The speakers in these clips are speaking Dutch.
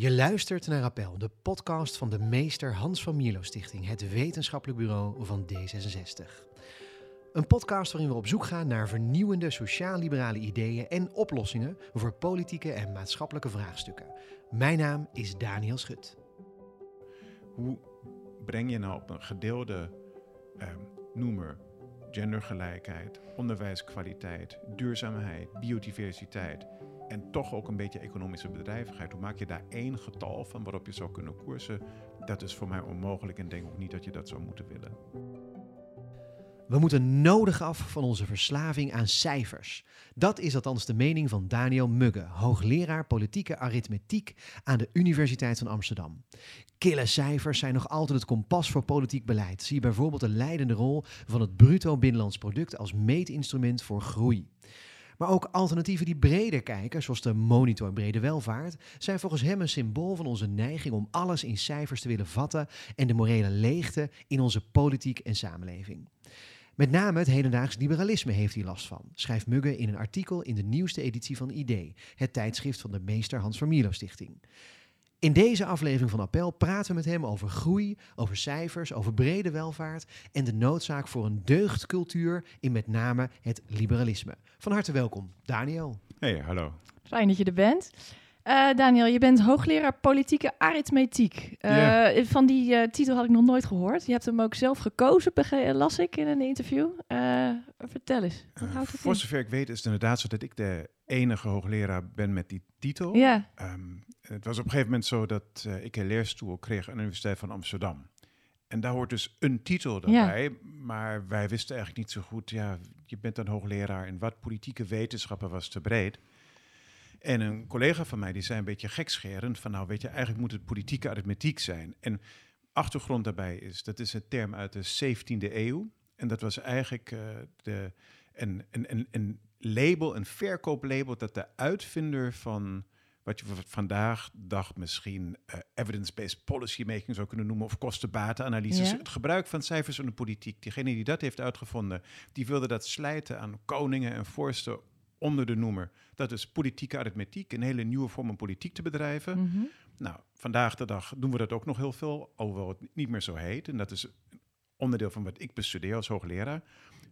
Je luistert naar Appel, de podcast van de meester Hans van Mierlo Stichting, het wetenschappelijk bureau van D66. Een podcast waarin we op zoek gaan naar vernieuwende sociaal-liberale ideeën en oplossingen voor politieke en maatschappelijke vraagstukken. Mijn naam is Daniel Schut. Hoe breng je nou op een gedeelde eh, noemer gendergelijkheid, onderwijskwaliteit, duurzaamheid, biodiversiteit en toch ook een beetje economische bedrijvigheid. Hoe maak je daar één getal van waarop je zou kunnen koersen? Dat is voor mij onmogelijk en denk ook niet dat je dat zou moeten willen. We moeten nodig af van onze verslaving aan cijfers. Dat is althans de mening van Daniel Mugge, hoogleraar politieke arithmetiek aan de Universiteit van Amsterdam. Kille cijfers zijn nog altijd het kompas voor politiek beleid. Zie bijvoorbeeld de leidende rol van het bruto binnenlands product als meetinstrument voor groei. Maar ook alternatieven die breder kijken, zoals de monitor brede welvaart, zijn volgens hem een symbool van onze neiging om alles in cijfers te willen vatten en de morele leegte in onze politiek en samenleving. Met name het hedendaags liberalisme heeft hij last van, schrijft Mugge in een artikel in de nieuwste editie van ID, het tijdschrift van de meester Hans van Mierlo Stichting. In deze aflevering van Appel praten we met hem over groei, over cijfers, over brede welvaart en de noodzaak voor een deugdcultuur in met name het liberalisme. Van harte welkom, Daniel. Hey, hallo. Fijn dat je er bent. Uh, Daniel, je bent hoogleraar politieke arithmetiek. Uh, yeah. Van die uh, titel had ik nog nooit gehoord. Je hebt hem ook zelf gekozen, las ik in een interview. vertel eens, wat houdt het Voor zover ik weet is het inderdaad zo dat ik de enige hoogleraar ben met die titel. Ja. Um, het was op een gegeven moment zo dat ik een leerstoel kreeg aan de Universiteit van Amsterdam. En daar hoort dus een titel erbij, ja. maar wij wisten eigenlijk niet zo goed, ja, je bent een hoogleraar en wat politieke wetenschappen was te breed. En een collega van mij die zei een beetje gekscherend van nou weet je, eigenlijk moet het politieke arithmetiek zijn. En achtergrond daarbij is, dat is een term uit de 17e eeuw. En dat was eigenlijk uh, de, een, een, een label, een verkooplabel dat de uitvinder van wat je vandaag dag misschien uh, evidence-based policy making zou kunnen noemen, of kostenbatenanalyses. Ja. Het gebruik van cijfers in de politiek. Diegene die dat heeft uitgevonden, die wilde dat slijten aan koningen en vorsten onder de noemer. Dat is politieke arithmetiek, een hele nieuwe vorm om politiek te bedrijven. Mhm. Nou, vandaag de dag doen we dat ook nog heel veel, alhoewel het niet meer zo heet. En dat is onderdeel van wat ik bestudeer als hoogleraar.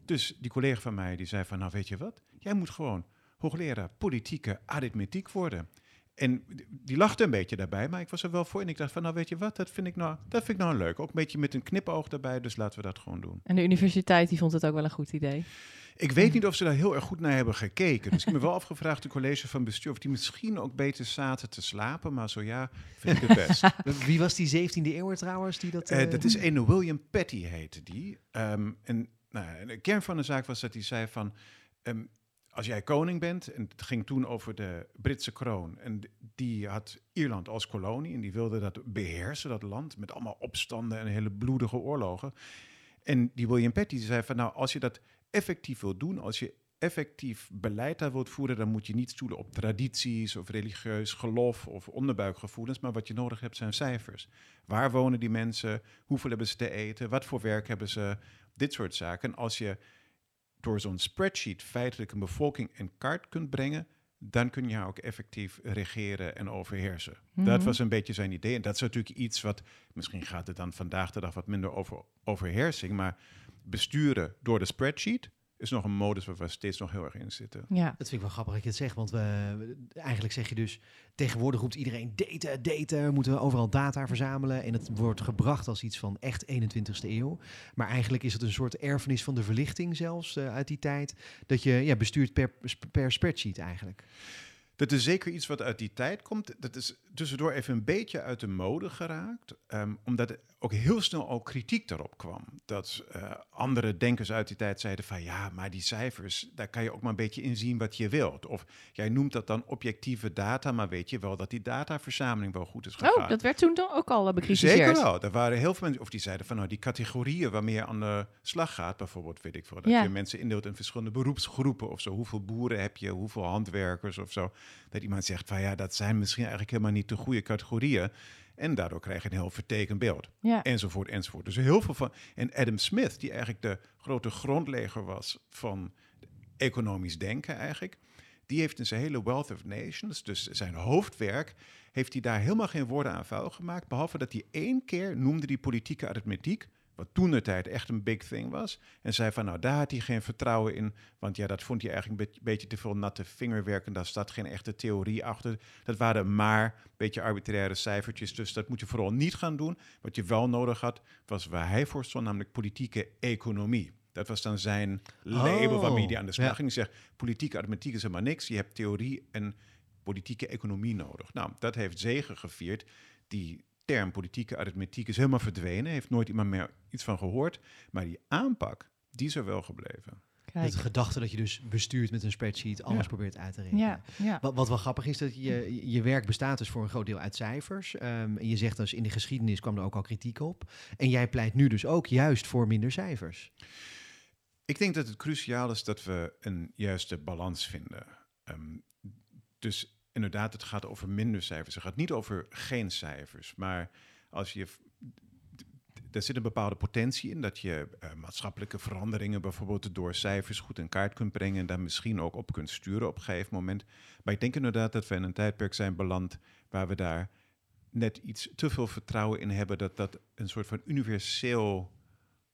Dus die collega van mij die zei van, nou weet je wat, jij moet gewoon hoogleraar politieke arithmetiek worden. En die lachte een beetje daarbij, maar ik was er wel voor. En ik dacht van, nou weet je wat, dat vind ik nou, dat vind ik nou leuk. Ook een beetje met een knipoog daarbij, dus laten we dat gewoon doen. En de universiteit die vond het ook wel een goed idee? Ik weet niet of ze daar heel erg goed naar hebben gekeken. Dus ik heb me wel afgevraagd, de college van bestuur, of die misschien ook beter zaten te slapen. Maar zo ja, vind ik het best. Wie was die 17e eeuw trouwens? Die dat, uh... Uh, dat is een William Petty heette die. Um, en nou, de kern van de zaak was dat hij zei van... Um, als jij koning bent, en het ging toen over de Britse kroon, en die had Ierland als kolonie en die wilde dat beheersen, dat land, met allemaal opstanden en hele bloedige oorlogen. En die William Petty zei van, nou, als je dat effectief wil doen, als je effectief beleid daar wilt voeren, dan moet je niet stoelen op tradities of religieus geloof of onderbuikgevoelens, maar wat je nodig hebt zijn cijfers. Waar wonen die mensen? Hoeveel hebben ze te eten? Wat voor werk hebben ze? Dit soort zaken. En als je door zo'n spreadsheet feitelijk een bevolking in kaart kunt brengen, dan kun je ook effectief regeren en overheersen. Mhm. Dat was een beetje zijn idee. En dat is natuurlijk iets wat, misschien gaat het dan vandaag de dag wat minder over overheersing, maar besturen door de spreadsheet is nog een modus waar we steeds nog heel erg in zitten. Ja. Dat vind ik wel grappig dat je het zegt, want we, eigenlijk zeg je dus, tegenwoordig roept iedereen daten, daten, moeten we overal data verzamelen en het wordt gebracht als iets van echt 21ste eeuw. Maar eigenlijk is het een soort erfenis van de verlichting zelfs uh, uit die tijd, dat je ja, bestuurt per, per spreadsheet eigenlijk. Dat is zeker iets wat uit die tijd komt. Dat is tussendoor even een beetje uit de mode geraakt. Um, omdat er ook heel snel al kritiek daarop kwam. Dat uh, andere denkers uit die tijd zeiden van ja, maar die cijfers, daar kan je ook maar een beetje in zien wat je wilt. Of jij noemt dat dan objectieve data, maar weet je wel dat die dataverzameling wel goed is gegaan. Oh, dat werd toen toch ook al bekritiseerd? Zeker wel. Er waren heel veel mensen, of die zeiden van nou, die categorieën waarmee je aan de slag gaat, bijvoorbeeld, weet ik veel, dat Ja. je mensen indeelt in verschillende beroepsgroepen of zo. Hoeveel boeren heb je, hoeveel handwerkers of zo. Dat iemand zegt van ja, dat zijn misschien eigenlijk helemaal niet de goede categorieën. En daardoor krijg je een heel vertekend beeld. Ja. Enzovoort, enzovoort. Dus heel veel van. En Adam Smith, die eigenlijk de grote grondlegger was van economisch denken, eigenlijk. die heeft in zijn hele Wealth of Nations, dus zijn hoofdwerk, heeft hij daar helemaal geen woorden aan vuil gemaakt. Behalve dat hij één keer noemde die politieke arithmetiek, wat toen de tijd echt een big thing was. En zei van, nou, daar had hij geen vertrouwen in. Want ja, dat vond hij eigenlijk een beetje te veel natte vingerwerk. En daar staat geen echte theorie achter. Dat waren maar een beetje arbitraire cijfertjes. Dus dat moet je vooral niet gaan doen. Wat je wel nodig had, was waar hij voor stond, namelijk politieke economie. Dat was dan zijn label waarmee hij aan de slag ja. ging. Zegt, politieke arithmetiek is helemaal niks. Je hebt theorie en politieke economie nodig. Nou, dat heeft zegen gevierd. Die term politieke arithmetiek is helemaal verdwenen. Heeft nooit iemand meer iets van gehoord. Maar die aanpak, die is er wel gebleven. Kijk. De gedachte dat je dus bestuurt met een spreadsheet, alles probeert uit te rekenen. Ja, ja. Wat, wat wel grappig is, dat je, je werk bestaat dus voor een groot deel uit cijfers. Um, en je zegt dus in de geschiedenis kwam er ook al kritiek op. En jij pleit nu dus ook juist voor minder cijfers. Ik denk dat het cruciaal is dat we een juiste balans vinden. Um, dus inderdaad, het gaat over minder cijfers. Het gaat niet over geen cijfers. Maar als je. Er zit een bepaalde potentie in dat je uh, maatschappelijke veranderingen bijvoorbeeld door cijfers goed in kaart kunt brengen en daar misschien ook op kunt sturen op een gegeven moment. Maar ik denk inderdaad dat we in een tijdperk zijn beland waar we daar net iets te veel vertrouwen in hebben dat dat een soort van universeel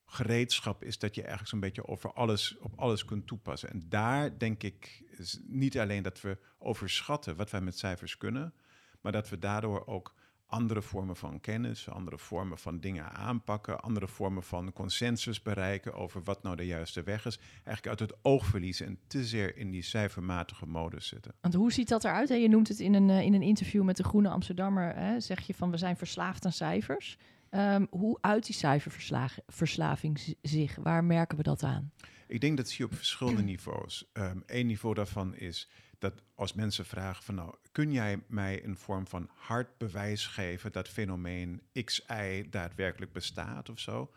gereedschap is dat je eigenlijk zo'n beetje over alles, op alles kunt toepassen. En daar denk ik niet alleen dat we overschatten wat wij met cijfers kunnen, maar dat we daardoor ook andere vormen van kennis, andere vormen van dingen aanpakken, andere vormen van consensus bereiken over wat nou de juiste weg is, eigenlijk uit het oog verliezen en te zeer in die cijfermatige modus zitten. Want hoe ziet dat eruit? Je noemt het in een, eh, in een interview met de Groene Amsterdammer, hè? zeg je van we zijn verslaafd aan cijfers. Um, hoe uit die cijferverslaving zich? Waar merken we dat aan? Ik denk dat zie je op verschillende niveaus. Eén niveau daarvan is dat als mensen vragen van nou, kun jij mij een vorm van hard bewijs geven dat fenomeen XI daadwerkelijk bestaat of zo?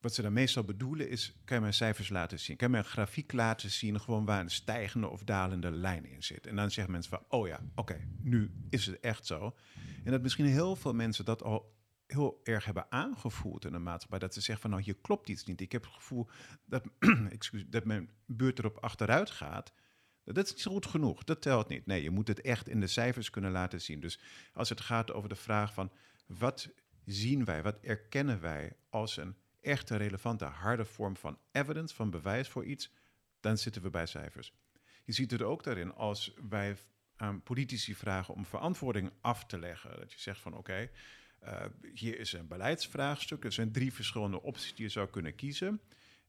Wat ze dan meestal bedoelen is, kan je mij cijfers laten zien? Kan je mij een grafiek laten zien, gewoon waar een stijgende of dalende lijn in zit? En dan zeggen mensen van, oh ja, oké, nu is het echt zo. En dat misschien heel veel mensen dat al heel erg hebben aangevoeld in de maatschappij. Dat ze zeggen van nou, hier klopt iets niet. Ik heb het gevoel dat, dat mijn buurt erop achteruit gaat. Dat is niet goed genoeg. Dat telt niet. Nee, je moet het echt in de cijfers kunnen laten zien. Dus als het gaat over de vraag van wat zien wij, wat erkennen wij als een echte relevante harde vorm van evidence, van bewijs voor iets, dan zitten we bij cijfers. Je ziet het ook daarin als wij aan politici vragen om verantwoording af te leggen. Dat je zegt van oké, uh, hier is een beleidsvraagstuk. Er zijn drie verschillende opties die je zou kunnen kiezen.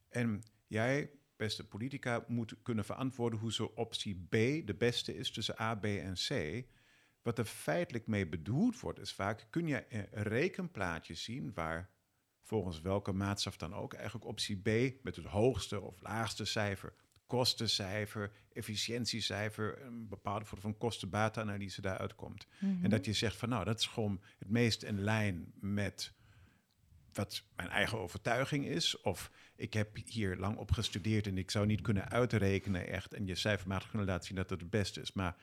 En jij, beste politica, moet kunnen verantwoorden hoe zo optie B de beste is tussen A, B en C. Wat er feitelijk mee bedoeld wordt, is vaak: kun je een rekenplaatje zien waar volgens welke maatstaf dan ook eigenlijk optie B met het hoogste of laagste cijfer kostencijfer, efficiëntiecijfer, een bepaalde vorm van kosten-batenanalyse daaruit komt. En mhm. dat je zegt van nou, dat is gewoon het meest in lijn met wat mijn eigen overtuiging is. Of ik heb hier lang op gestudeerd en ik zou niet kunnen uitrekenen echt en je cijfermatig kunnen laten zien dat het het beste is. Maar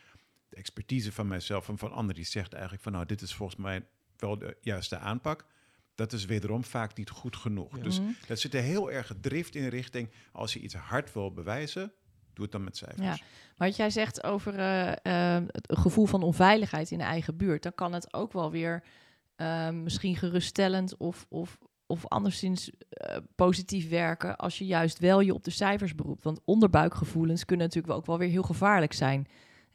de expertise van mijzelf en van anderen die zegt eigenlijk van nou, dit is volgens mij wel de juiste aanpak dat is wederom vaak niet goed genoeg. Dus mhm. dat zit er heel erg drift in richting, als je iets hard wil bewijzen, doe het dan met cijfers. Ja. Maar wat jij zegt over uh, uh, het gevoel van onveiligheid in de eigen buurt, dan kan het ook wel weer uh, misschien geruststellend of, of, of anderszins positief werken als je juist wel je op de cijfers beroept. Want onderbuikgevoelens kunnen natuurlijk ook wel weer heel gevaarlijk zijn.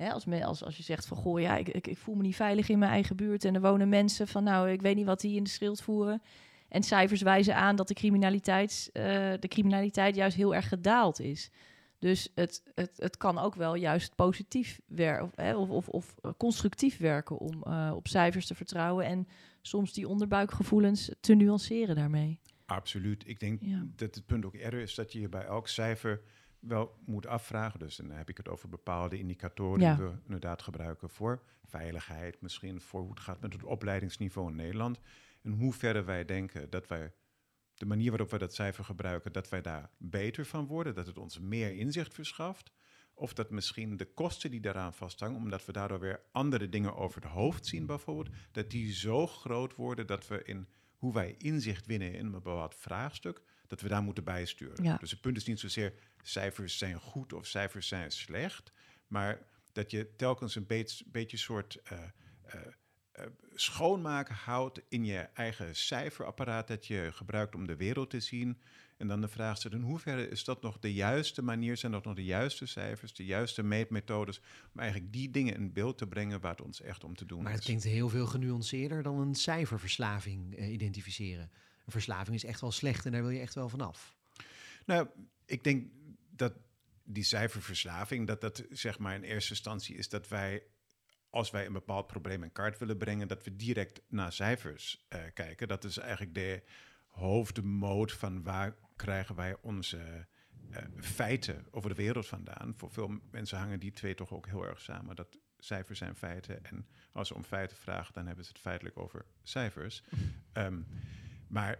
Hè, als, me, als, als je zegt van goh, ja, ik, ik, ik, voel me niet veilig in mijn eigen buurt en er wonen mensen van nou, ik weet niet wat die in de schild voeren. En cijfers wijzen aan dat de criminaliteit, uh, de criminaliteit juist heel erg gedaald is. Dus het, het, het kan ook wel juist positief werken of, of, of, constructief werken om uh, op cijfers te vertrouwen en soms die onderbuikgevoelens te nuanceren daarmee. Absoluut. Ik denk dat het punt ook eerder is dat je bij elk cijfer wel moet afvragen. Dus dan heb ik het over bepaalde indicatoren die we inderdaad gebruiken voor veiligheid, misschien voor hoe het gaat met het opleidingsniveau in Nederland. En hoe verder wij denken dat wij de manier waarop we dat cijfer gebruiken, dat wij daar beter van worden, dat het ons meer inzicht verschaft. Of dat misschien de kosten die daaraan vasthangen, omdat we daardoor weer andere dingen over het hoofd zien, bijvoorbeeld, dat die zo groot worden dat we in hoe wij inzicht winnen in een bepaald vraagstuk, dat we daar moeten bijsturen. Dus het punt is niet zozeer cijfers zijn goed of cijfers zijn slecht, Maar dat je telkens een beetje, beetje soort uh, uh, schoonmaken houdt in je eigen cijferapparaat dat je gebruikt om de wereld te zien. En dan de vraag stelt, in hoeverre is dat nog de juiste manier, zijn dat nog de juiste cijfers, de juiste meetmethodes, om eigenlijk die dingen in beeld te brengen waar het ons echt om te doen maar is. het klinkt heel veel genuanceerder dan een cijferverslaving uh, identificeren. Verslaving is echt wel slecht en daar wil je echt wel vanaf. Nou, ik denk dat die cijferverslaving, dat dat zeg maar in eerste instantie is dat wij als wij een bepaald probleem in kaart willen brengen, dat we direct naar cijfers uh, kijken. Dat is eigenlijk de hoofdmoot van waar krijgen wij onze uh, feiten over de wereld vandaan. Voor veel mensen hangen die twee toch ook heel erg samen. Dat cijfers zijn feiten. En als ze om feiten vragen, dan hebben ze het feitelijk over cijfers. Um, maar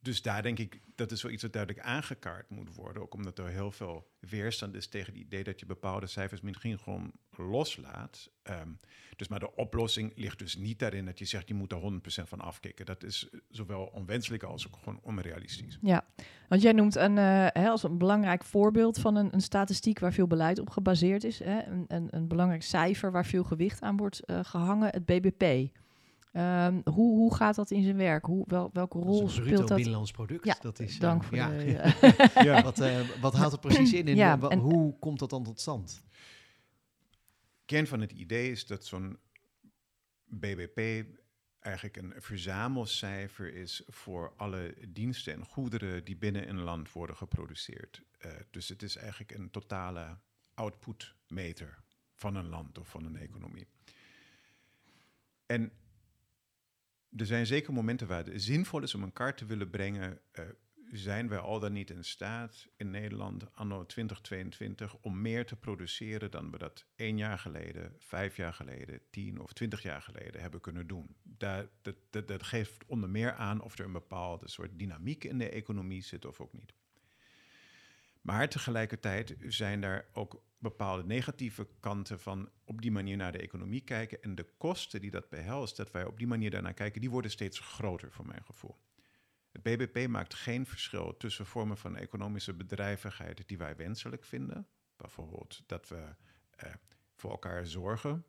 dus daar denk ik, dat is wel iets dat duidelijk aangekaart moet worden. Ook omdat er heel veel weerstand is tegen het idee dat je bepaalde cijfers misschien gewoon loslaat. Um, dus maar de oplossing ligt dus niet daarin dat je zegt je moet er 100% van afkicken. Dat is zowel onwenselijk als ook gewoon onrealistisch. Ja, want jij noemt een, uh, hè, als een belangrijk voorbeeld van een, een, statistiek waar veel beleid op gebaseerd is. Hè, een, een, belangrijk cijfer waar veel gewicht aan wordt uh, gehangen, het BBP. Um, hoe, hoe gaat dat in zijn werk? Hoe, wel, welke rol dat speelt dat? binnenlands product. Ja, dat is, dank uh, voor ja. de... ja. wat, uh, wat houdt het precies in en, Ja, wa- en- hoe komt dat dan tot stand? Kern van het idee is dat zo'n BBP eigenlijk een verzamelcijfer is voor alle diensten en goederen die binnen een land worden geproduceerd. Uh, dus het is eigenlijk een totale outputmeter van een land of van een economie. En er zijn zeker momenten waar het zinvol is om een kaart te willen brengen. Uh, zijn wij al dan niet in staat in Nederland anno 2022 om meer te produceren dan we dat één jaar geleden, vijf jaar geleden, tien of twintig jaar geleden hebben kunnen doen? Dat, dat, dat geeft onder meer aan of er een bepaalde soort dynamiek in de economie zit of ook niet. Maar tegelijkertijd zijn er ook bepaalde negatieve kanten van op die manier naar de economie kijken. En de kosten die dat behelst, dat wij op die manier daarnaar kijken, die worden steeds groter voor mijn gevoel. Het BBP maakt geen verschil tussen vormen van economische bedrijvigheid die wij wenselijk vinden. Bijvoorbeeld dat we eh, voor elkaar zorgen,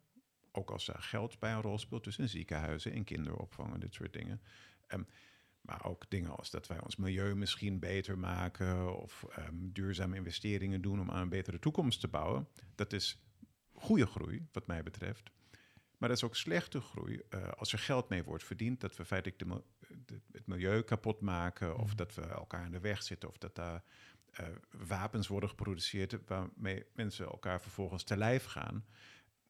ook als daar geld bij een rol speelt, tussen ziekenhuizen en kinderopvang en dit soort dingen. Um, maar ook dingen als dat wij ons milieu misschien beter maken of um, duurzame investeringen doen om aan een betere toekomst te bouwen. Dat is goede groei, wat mij betreft. Maar dat is ook slechte groei uh, als er geld mee wordt verdiend, dat we feitelijk de, de, het milieu kapot maken of dat we elkaar in de weg zitten of dat daar uh, wapens worden geproduceerd waarmee mensen elkaar vervolgens te lijf gaan.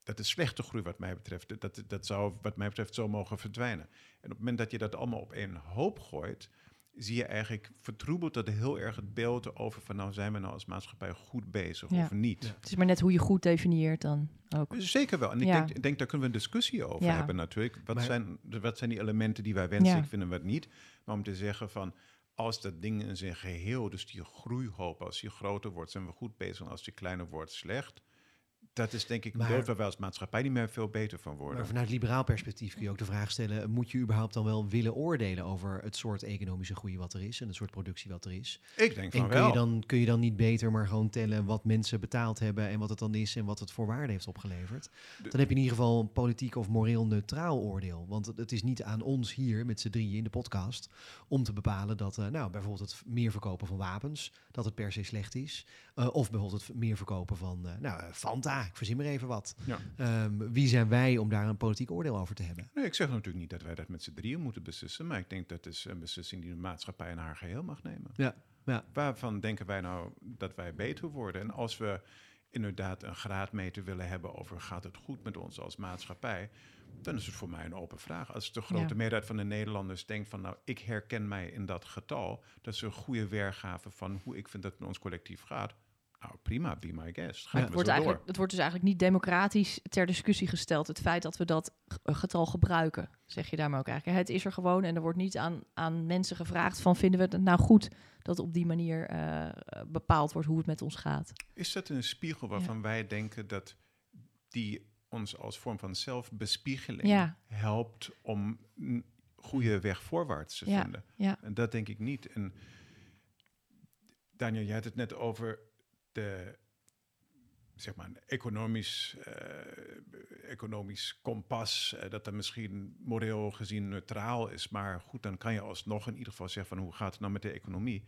Dat is slechte groei wat mij betreft. Dat, dat zou wat mij betreft zo mogen verdwijnen. En op het moment dat je dat allemaal op één hoop gooit, zie je eigenlijk vertroebelt dat heel erg het beeld over van nou zijn we nou als maatschappij goed bezig Ja. of niet. Het is maar net hoe je goed definieert dan ook. Zeker wel. En ik Ja. denk, ik denk daar kunnen we een discussie over Ja. hebben natuurlijk. Wat, Maar- zijn, wat zijn die elementen die wij wenselijk Ja. vinden en wat niet? Maar om te zeggen van als dat ding in zijn geheel, dus die groeihoop, als die groter wordt, zijn we goed bezig. En als die kleiner wordt, slecht. Dat is denk ik een beeld waar wij als maatschappij niet meer veel beter van worden. Maar vanuit liberaal perspectief kun je ook de vraag stellen: moet je überhaupt dan wel willen oordelen over het soort economische groei wat er is en het soort productie wat er is? ik denk van En kun wel. je, dan, kun je dan niet beter maar gewoon tellen wat mensen betaald hebben en wat het dan is en wat het voor waarde heeft opgeleverd? Dan heb je in ieder geval een politiek of moreel neutraal oordeel. Want het- is niet aan ons hier met z'n drieën in de podcast om te bepalen dat, eh, nou, bijvoorbeeld het meer verkopen van wapens, dat het per se slecht is. Eh, of bijvoorbeeld het meer verkopen van, eh, nou, eh, Fanta, ik verzin maar even wat. Ja. Ehm, wie zijn wij om daar een politiek oordeel over te hebben? Nee, ik zeg natuurlijk niet dat wij dat met z'n drieën moeten beslissen. Maar ik denk dat is een beslissing die de maatschappij in haar geheel mag nemen. Ja, ja. Waarvan denken wij nou dat wij beter worden? En als we inderdaad een graadmeter willen hebben over gaat het goed met ons als maatschappij, dan is het voor mij een open vraag. Als de grote Ja. meerderheid van de Nederlanders denkt van nou, ik herken mij in dat getal, dat is een goede weergave van hoe ik vind dat het met ons collectief gaat. Nou, prima, be my guest. Ja. Het wordt, eigenlijk, het wordt dus eigenlijk niet democratisch ter discussie gesteld. Het feit dat we dat getal gebruiken, zeg je daarmee ook eigenlijk. Het is er gewoon en er wordt niet aan, aan mensen gevraagd van vinden we het nou goed dat op die manier eh, bepaald wordt hoe het met ons gaat. Is dat een spiegel waarvan wij denken dat die ons als vorm van zelfbespiegeling Ja. helpt om een goede weg voorwaarts te Ja, vinden? ja. En dat denk ik niet. En Daniel, jij had het net over de zeg maar, economisch, uh, economisch kompas, uh, dat dan misschien moreel gezien neutraal is. Maar goed, dan kan je alsnog in ieder geval zeggen van hoe gaat het nou met de economie.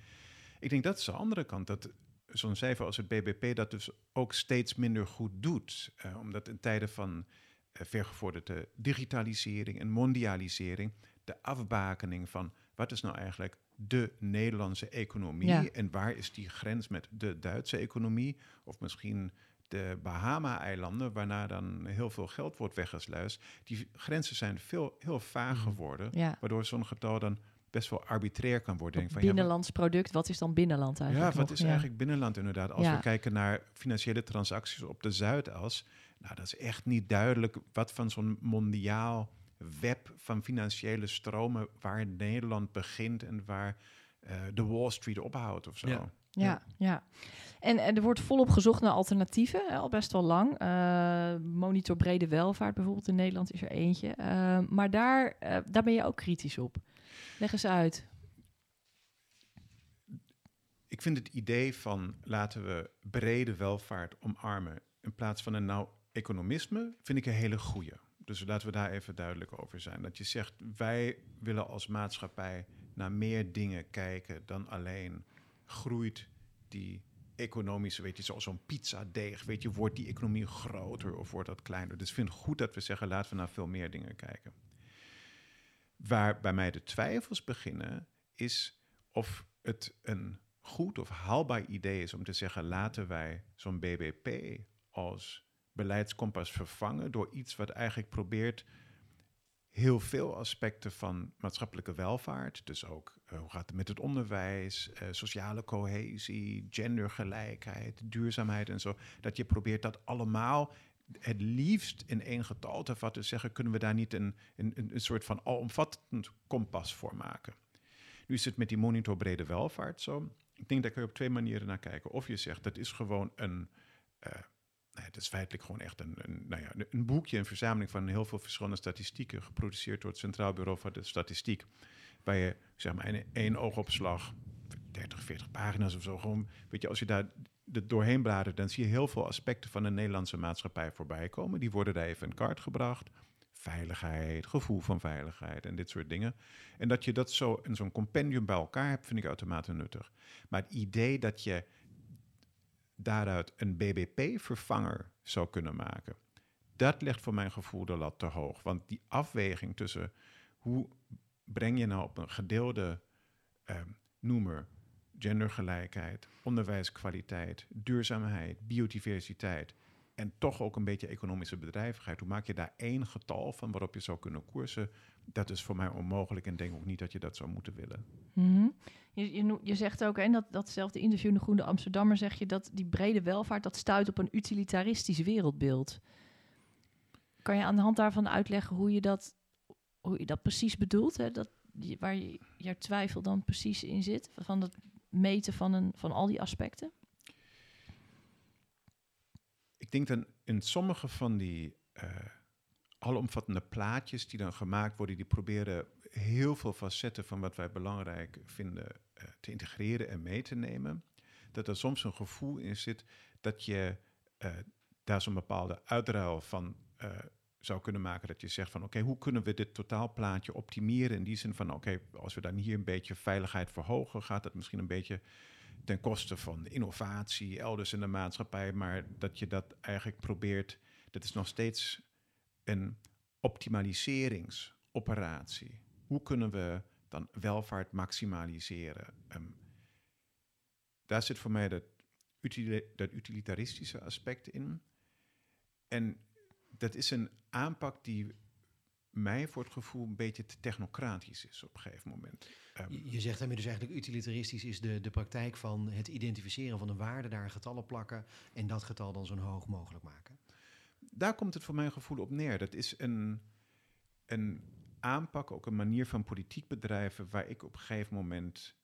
Ik denk dat is de andere kant, dat zo'n cijfer als het BBP dat dus ook steeds minder goed doet. Uh, omdat in tijden van vergevorderde digitalisering en mondialisering, de afbakening van wat is nou eigenlijk de Nederlandse economie en waar is die grens met de Duitse economie of misschien de Bahama-eilanden, waarna dan heel veel geld wordt weggesluist. Die grenzen zijn veel, heel vaag mhm. geworden, waardoor zo'n getal dan best wel arbitrair kan worden. Van, binnenlands product, wat is dan binnenland eigenlijk? Ja, wat is eigenlijk binnenland inderdaad? Als we kijken naar financiële transacties op de Zuidas, nou, dat is echt niet duidelijk wat van zo'n mondiaal web van financiële stromen waar Nederland begint en waar uh, de Wall Street ophoudt of zo. Ja. Ja, ja. En, en, er wordt volop gezocht naar alternatieven, al best wel lang. Uh, monitor brede welvaart bijvoorbeeld in Nederland is er eentje. Uh, maar daar, daar ben je ook kritisch op. Leg eens uit. Ik vind het idee van laten we brede welvaart omarmen in plaats van een nou economisme, vind ik een hele goede. Dus laten we daar even duidelijk over zijn. Dat je zegt, wij willen als maatschappij naar meer dingen kijken dan alleen groeit die economische, weet je, zoals zo'n pizzadeeg, weet je, wordt die economie groter of wordt dat kleiner? Dus ik vind het goed dat we zeggen, laten we naar veel meer dingen kijken. Waar bij mij de twijfels beginnen, is of het een goed of haalbaar idee is om te zeggen, laten wij zo'n BBP als beleidskompas vervangen door iets wat eigenlijk probeert heel veel aspecten van maatschappelijke welvaart. Dus ook uh, hoe gaat het met het onderwijs, uh, sociale cohesie, gendergelijkheid, duurzaamheid en zo. Dat je probeert dat allemaal het liefst in één getal te vatten. Zeggen, kunnen we daar niet een, een, een soort van alomvattend kompas voor maken? Nu is het met die monitor brede welvaart zo. Ik denk dat je op twee manieren naar kijken. Of je zegt, dat is gewoon een... Uh, Het is feitelijk gewoon echt een, een, nou ja, een boekje, een verzameling van heel veel verschillende statistieken, geproduceerd door het Centraal Bureau voor de Statistiek. Waar je zeg maar in één oogopslag, 30, 40 pagina's of zo, gewoon, weet je, als je daar er doorheen bladert, dan zie je heel veel aspecten van de Nederlandse maatschappij voorbij komen. Die worden daar even in kaart gebracht. Veiligheid, gevoel van veiligheid en dit soort dingen. En dat je dat zo in zo'n compendium bij elkaar hebt, vind ik uitermate nuttig. Maar het idee dat je daaruit een BBP-vervanger zou kunnen maken. Dat legt voor mijn gevoel de lat te hoog. Want die afweging tussen hoe breng je nou op een gedeelde eh, noemer gendergelijkheid, onderwijskwaliteit, duurzaamheid, biodiversiteit en toch ook een beetje economische bedrijvigheid. Hoe maak je daar één getal van waarop je zou kunnen koersen? Dat is voor mij onmogelijk en denk ook niet dat je dat zou moeten willen. Mhm. je, je, je, zegt ook in dat, datzelfde interview in de Groene Amsterdammer, zeg je dat die brede welvaart dat stuit op een utilitaristisch wereldbeeld. Kan je aan de hand daarvan uitleggen hoe je dat, hoe je dat precies bedoelt? Hè? Dat, waar je, jouw twijfel dan precies in zit? Van het meten van, een, van al die aspecten? Ik denk dat in sommige van die uh, alomvattende plaatjes die dan gemaakt worden, die proberen heel veel facetten van wat wij belangrijk vinden uh, te integreren en mee te nemen. Dat er soms een gevoel in zit dat je uh, daar zo'n bepaalde uitruil van zou kunnen maken. Dat je zegt van oké, hoe kunnen we dit totaalplaatje optimeren? In die zin van oké, als we dan hier een beetje veiligheid verhogen, gaat dat misschien een beetje ten koste van innovatie elders in de maatschappij. Maar dat je dat eigenlijk probeert, dat is nog steeds een optimaliseringsoperatie. Hoe kunnen we dan welvaart maximaliseren? Um, daar zit voor mij dat, dat utilitaristische aspect in. En dat is een aanpak die mij voor het gevoel een beetje te technocratisch is op een gegeven moment. Um, je zegt daarmee dus eigenlijk utilitaristisch is de, de praktijk van het identificeren van een waarde, daar een getal op plakken en dat getal dan zo hoog mogelijk maken. Daar komt het voor mijn gevoel op neer. Dat is een, een aanpak, ook een manier van politiek bedrijven waar ik op een gegeven moment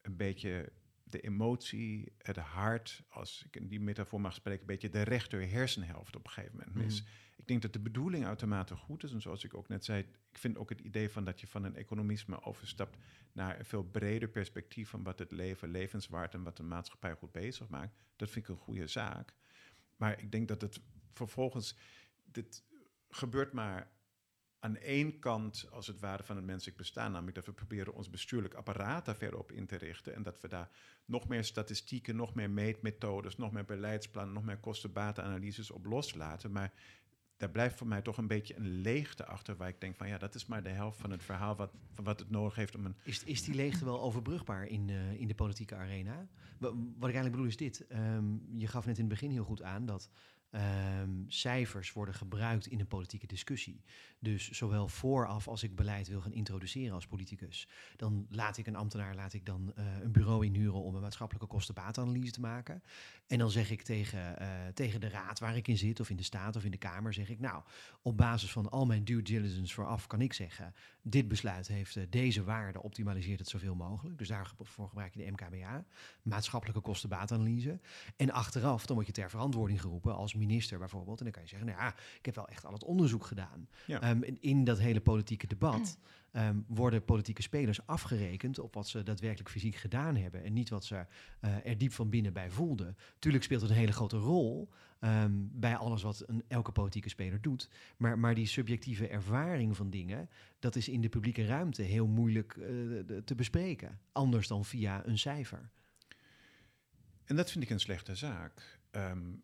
een beetje de emotie, het hart, als ik in die metafoor mag spreken, een beetje de rechter hersenhelft op een gegeven moment mis. Mhm. Ik denk dat de bedoeling uitermate goed is. En zoals ik ook net zei, ik vind ook het idee van dat je van een economisme overstapt naar een veel breder perspectief van wat het leven levenswaard en wat de maatschappij goed bezig maakt. Dat vind ik een goede zaak. maar ik denk dat het vervolgens, dit gebeurt maar aan één kant, als het ware, van het menselijk bestaan. Namelijk dat we proberen ons bestuurlijk apparaat daar verder op in te richten. En dat we daar nog meer statistieken, nog meer meetmethodes, nog meer beleidsplannen, nog meer kostenbatenanalyses op loslaten. Maar daar blijft voor mij toch een beetje een leegte achter, waar ik denk van ja, dat is maar de helft van het verhaal wat, van wat het nodig heeft om een. Is, is die leegte wel overbrugbaar in, uh, in de politieke arena? Wat, ik eigenlijk bedoel is dit. Um, je gaf net in het begin heel goed aan dat Um, cijfers worden gebruikt in een politieke discussie. Dus zowel vooraf als ik beleid wil gaan introduceren als politicus, dan laat ik een ambtenaar, laat ik dan uh, een bureau inhuren om een maatschappelijke kostenbaatanalyse te maken. En dan zeg ik tegen, uh, tegen de raad waar ik in zit, of in de staat of in de Kamer, zeg ik nou, op basis van al mijn due diligence vooraf kan ik zeggen, dit besluit heeft uh, deze waarde, optimaliseert het zoveel mogelijk. Dus daarvoor gebruik je de MKBA, maatschappelijke kostenbaatanalyse. En achteraf, dan word je ter verantwoording geroepen als minister bijvoorbeeld. En dan kan je zeggen, nou ja, ik heb wel echt al het onderzoek gedaan. Ja. Um, in dat hele politieke debat um, worden politieke spelers afgerekend op wat ze daadwerkelijk fysiek gedaan hebben. En niet wat ze uh, er diep van binnen bij voelden. Tuurlijk speelt het een hele grote rol um, bij alles wat een, elke politieke speler doet. Maar, maar die subjectieve ervaring van dingen, dat is in de publieke ruimte heel moeilijk uh, te bespreken. Anders dan via een cijfer. En dat vind ik een slechte zaak. Um,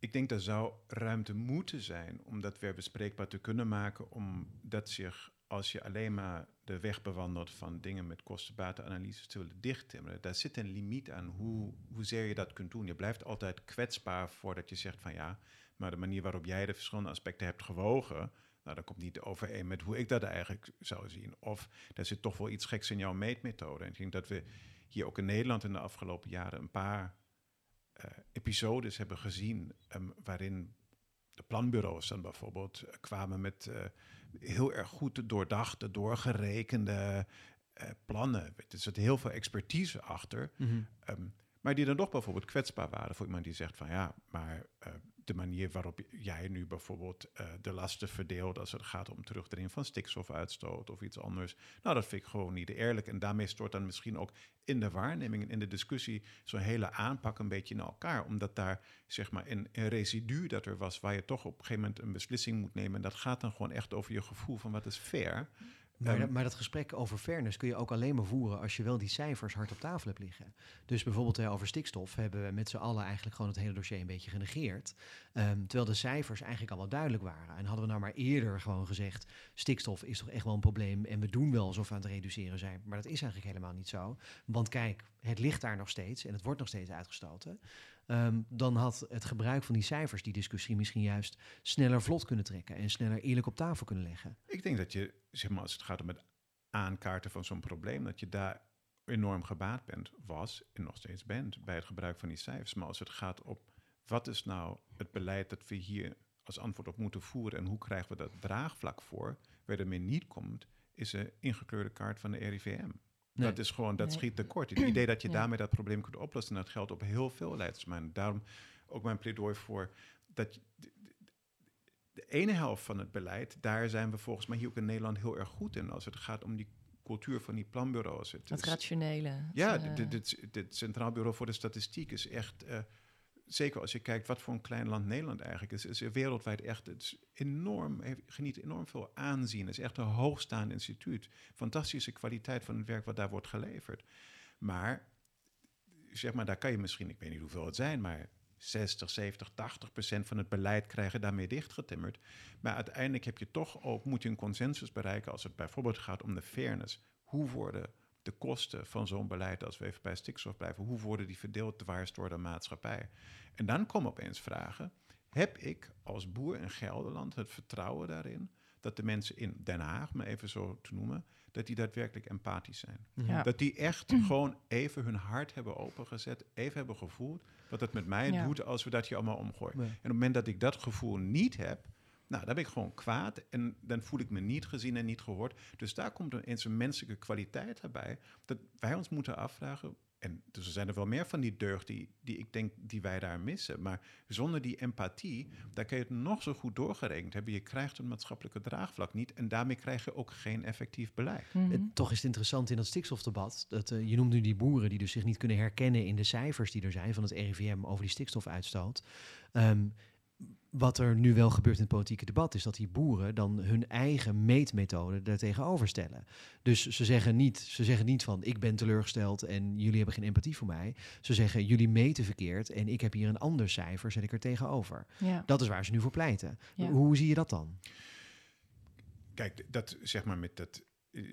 ik denk dat zou ruimte moeten zijn om dat weer bespreekbaar te kunnen maken, omdat zich, als je alleen maar de weg bewandelt van dingen met kostenbatenanalyses te willen dichttimmeren, daar zit een limiet aan hoe, hoezeer je dat kunt doen. Je blijft altijd kwetsbaar voordat je zegt van ja, maar de manier waarop jij de verschillende aspecten hebt gewogen, nou, dat komt niet overeen met hoe ik dat eigenlijk zou zien. Of er zit toch wel iets geks in jouw meetmethode. En ik denk dat we hier ook in Nederland in de afgelopen jaren een paar episodes hebben gezien um, waarin de planbureaus dan bijvoorbeeld uh, kwamen met uh, heel erg goed doordachte, doorgerekende plannen. Er zit heel veel expertise achter. Mm -hmm. um, maar die dan toch bijvoorbeeld kwetsbaar waren voor iemand die zegt van ja, maar de manier waarop jij nu bijvoorbeeld uh, de lasten verdeelt als het gaat om terugdringen van stikstofuitstoot of iets anders. Nou, dat vind ik gewoon niet eerlijk. En daarmee stort dan misschien ook in de waarneming en in de discussie zo'n hele aanpak een beetje in elkaar. Omdat daar zeg maar een, een residu dat er was waar je toch op een gegeven moment een beslissing moet nemen. En dat gaat dan gewoon echt over je gevoel van wat is fair. Maar, dat, maar, dat gesprek over fairness kun je ook alleen maar voeren als je wel die cijfers hard op tafel hebt liggen. Dus bijvoorbeeld hè, over stikstof hebben we met z'n allen eigenlijk gewoon het hele dossier een beetje genegeerd. Um, terwijl de cijfers eigenlijk al wel duidelijk waren. En hadden we nou maar eerder gewoon gezegd, stikstof is toch echt wel een probleem en we doen wel alsof we aan het reduceren zijn. Maar dat is eigenlijk helemaal niet zo. Want kijk, het ligt daar nog steeds en het wordt nog steeds uitgestoten. Um, dan had het gebruik van die cijfers die discussie misschien juist sneller vlot kunnen trekken en sneller eerlijk op tafel kunnen leggen. Ik denk dat je, zeg maar, als het gaat om het aankaarten van zo'n probleem, dat je daar enorm gebaat bent, was en nog steeds bent bij het gebruik van die cijfers. Maar als het gaat op wat is nou het beleid dat we hier als antwoord op moeten voeren en hoe krijgen we dat draagvlak voor, waar ermee niet komt, is een ingekleurde kaart van de RIVM. Dat is gewoon, dat schiet tekort. Het idee dat je daarmee dat probleem kunt oplossen, dat geldt op heel veel leidersmannen. Daarom ook mijn pleidooi voor dat de, de, ene helft van het beleid, daar zijn we volgens mij hier ook in Nederland heel erg goed in. Als het gaat om die cultuur van die planbureaus. Het, het rationele. Ja, het Centraal Bureau voor de Statistiek is echt... Uh, zeker als je kijkt wat voor een klein land Nederland eigenlijk is, is wereldwijd echt het enorm, geniet enorm veel aanzien. Het is echt een hoogstaand instituut. Fantastische kwaliteit van het werk wat daar wordt geleverd. Maar, zeg maar, daar kan je misschien, ik weet niet hoeveel het zijn, maar 60, 70, 80 procent van het beleid krijgen daarmee dichtgetimmerd. Maar uiteindelijk heb je toch ook, moet je een consensus bereiken als het bijvoorbeeld gaat om de fairness. Hoe worden de kosten van zo'n beleid, als we even bij stikstof blijven, hoe worden die verdeeld dwars door de maatschappij? En dan komen opeens vragen, heb ik als boer in Gelderland het vertrouwen daarin dat de mensen in Den Haag, maar even zo te noemen, dat die daadwerkelijk empathisch zijn. Ja. Dat die echt gewoon even hun hart hebben opengezet, even hebben gevoeld wat het met mij ja. doet als we dat hier allemaal omgooien. En op het moment dat ik dat gevoel niet heb, nou, dan ben ik gewoon kwaad en dan voel ik me niet gezien en niet gehoord. Dus daar komt eens een menselijke kwaliteit erbij. Dat wij ons moeten afvragen, En dus er zijn er wel meer van die deugd die, die ik denk die wij daar missen. Maar zonder die empathie, daar kun je het nog zo goed doorgerekend hebben. Je krijgt een maatschappelijke draagvlak niet. En daarmee krijg je ook geen effectief beleid. Mhm. Toch is het interessant in dat stikstofdebat. Dat, uh, je noemt nu die boeren die dus zich niet kunnen herkennen in de cijfers die er zijn van het RIVM over die stikstofuitstoot. Um, wat er nu wel gebeurt in het politieke debat, is dat die boeren dan hun eigen meetmethode er tegenover stellen. Dus ze zeggen, niet, ze zeggen niet van ik ben teleurgesteld en jullie hebben geen empathie voor mij. Ze zeggen jullie meten verkeerd en ik heb hier een ander cijfer, zet ik er tegenover. Ja. Dat is waar ze nu voor pleiten. Hoe zie je dat dan? Kijk, dat zeg maar met dat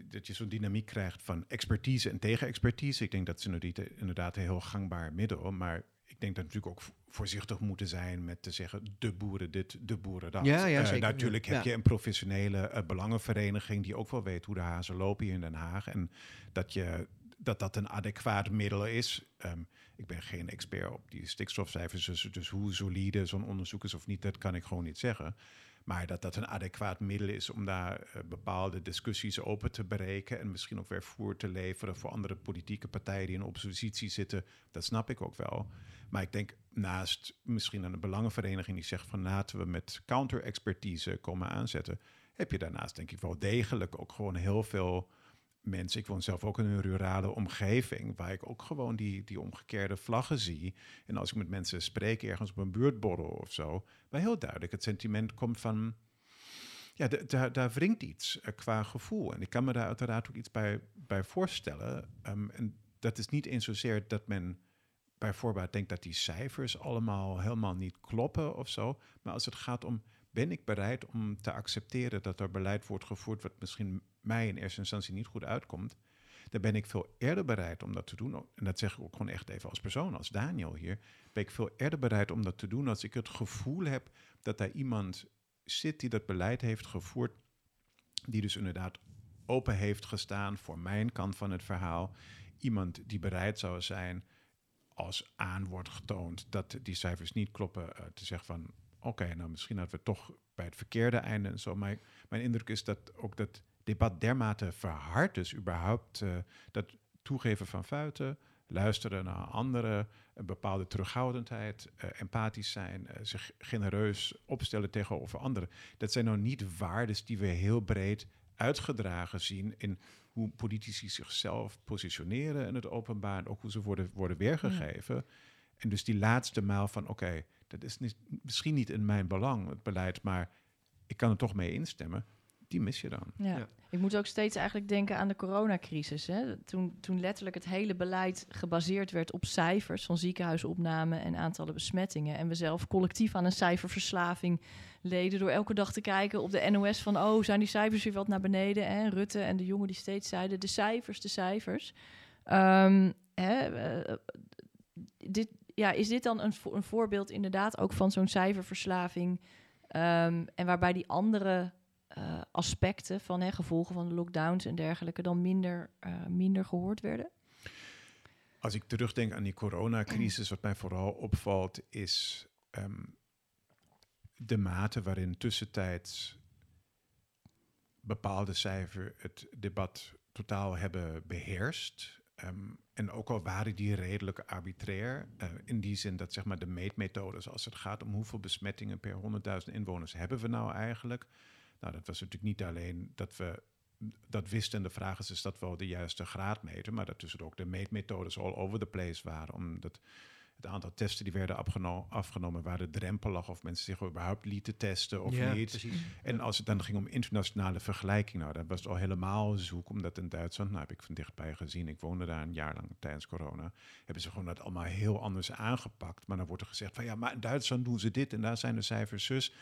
dat je zo'n dynamiek krijgt van expertise en tegenexpertise. Ik denk dat ze inderdaad een heel gangbaar middel. Maar ik denk dat we natuurlijk ook voorzichtig moeten zijn met te zeggen de boeren dit, de boeren dat. Ja, ja, uh, natuurlijk heb je een professionele uh, belangenvereniging die ook wel weet hoe de hazen lopen hier in Den Haag. En dat je, dat, dat een adequaat middel is. Um, ik ben geen expert op die stikstofcijfers, dus, dus hoe solide zo'n onderzoek is of niet, dat kan ik gewoon niet zeggen. Maar dat dat een adequaat middel is om daar uh, bepaalde discussies open te breken en misschien ook weer voer te leveren voor andere politieke partijen die in oppositie zitten, dat snap ik ook wel. Maar ik denk naast misschien een belangenvereniging die zegt van laten we met counter-expertise komen aanzetten, heb je daarnaast denk ik wel degelijk ook gewoon heel veel mensen. Ik woon zelf ook in een rurale omgeving waar ik ook gewoon die, die omgekeerde vlaggen zie. En als ik met mensen spreek ergens op een buurtborrel of zo, waar heel duidelijk het sentiment komt van ja, daar, daar wringt iets uh, qua gevoel. En ik kan me daar uiteraard ook iets bij, bij voorstellen. Um, en dat is niet eens zozeer dat men bijvoorbeeld denkt dat die cijfers allemaal helemaal niet kloppen of zo. Maar als het gaat om, ben ik bereid om te accepteren dat er beleid wordt gevoerd wat misschien mij in eerste instantie niet goed uitkomt, dan ben ik veel eerder bereid om dat te doen. En dat zeg ik ook gewoon echt even als persoon, als Daniel hier. Ben ik veel eerder bereid om dat te doen als ik het gevoel heb dat daar iemand zit die dat beleid heeft gevoerd, die dus inderdaad open heeft gestaan voor mijn kant van het verhaal. Iemand die bereid zou zijn als aan wordt getoond dat die cijfers niet kloppen, uh, te zeggen van oké, nou misschien hadden we toch bij het verkeerde einde en zo. Maar mijn indruk is dat ook dat debat dermate verhard is, überhaupt uh, dat toegeven van fouten, luisteren naar anderen, een bepaalde terughoudendheid, uh, empathisch zijn, zich genereus opstellen tegenover anderen. Dat zijn nou niet waarden die we heel breed uitgedragen zien in hoe politici zichzelf positioneren in het openbaar en ook hoe ze worden, worden weergegeven. En dus die laatste maal van oké, dat is niet, misschien niet in mijn belang, het beleid, maar ik kan er toch mee instemmen die mis je dan. Ja. Ik moet ook steeds eigenlijk denken aan de coronacrisis. Hè? Toen, toen letterlijk het hele beleid gebaseerd werd op cijfers van ziekenhuisopnamen en aantallen besmettingen. En we zelf collectief aan een cijferverslaving leden door elke dag te kijken op de NOS van oh, zijn die cijfers weer wat naar beneden? En Rutte en de jongen die steeds zeiden de cijfers, de cijfers. Um, hè, uh, dit, ja, is dit dan een, een voorbeeld inderdaad ook van zo'n cijferverslaving? Um, en waarbij die andere uh, aspecten van hè, gevolgen van de lockdowns en dergelijke dan minder, uh, minder gehoord werden? Als ik terugdenk aan die coronacrisis, wat mij vooral opvalt, is um, de mate waarin tussentijds bepaalde cijfers het debat totaal hebben beheerst. Um, en ook al waren die redelijk arbitrair, uh, in die zin dat zeg maar de meetmethodes, als het gaat om hoeveel besmettingen per 100.000 inwoners hebben we nou eigenlijk, nou, dat was natuurlijk niet alleen dat we dat wisten. De vraag is, is dat wel de juiste graad meten? Maar dat dus ook de meetmethodes all over the place waren. Omdat het aantal testen die werden afgenomen, waar de drempel lag of mensen zich überhaupt lieten testen of ja, niet. Precies. En als het dan ging om internationale vergelijking, nou, dat was het al helemaal zoek, omdat in Duitsland, nou heb ik van dichtbij gezien, ik woonde daar een jaar lang tijdens corona, hebben ze gewoon dat allemaal heel anders aangepakt. Maar dan wordt er gezegd van ja, maar in Duitsland doen ze dit en daar zijn de cijfers zus.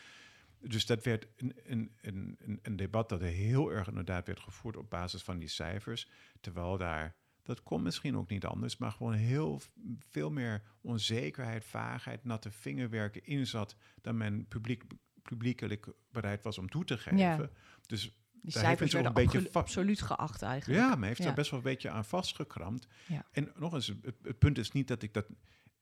Dus dat werd een, een, een, een debat dat heel erg inderdaad werd gevoerd op basis van die cijfers. Terwijl daar, dat kon misschien ook niet anders, maar gewoon heel veel meer onzekerheid, vaagheid, natte vingerwerken in zat dan men publiek, publiekelijk bereid was om toe te geven. Ja. Dus die cijfers werden een beetje absoluut geacht eigenlijk. Ja, maar heeft ja. er best wel een beetje aan vastgekramd. Ja. En nog eens, het, het, punt is niet dat ik dat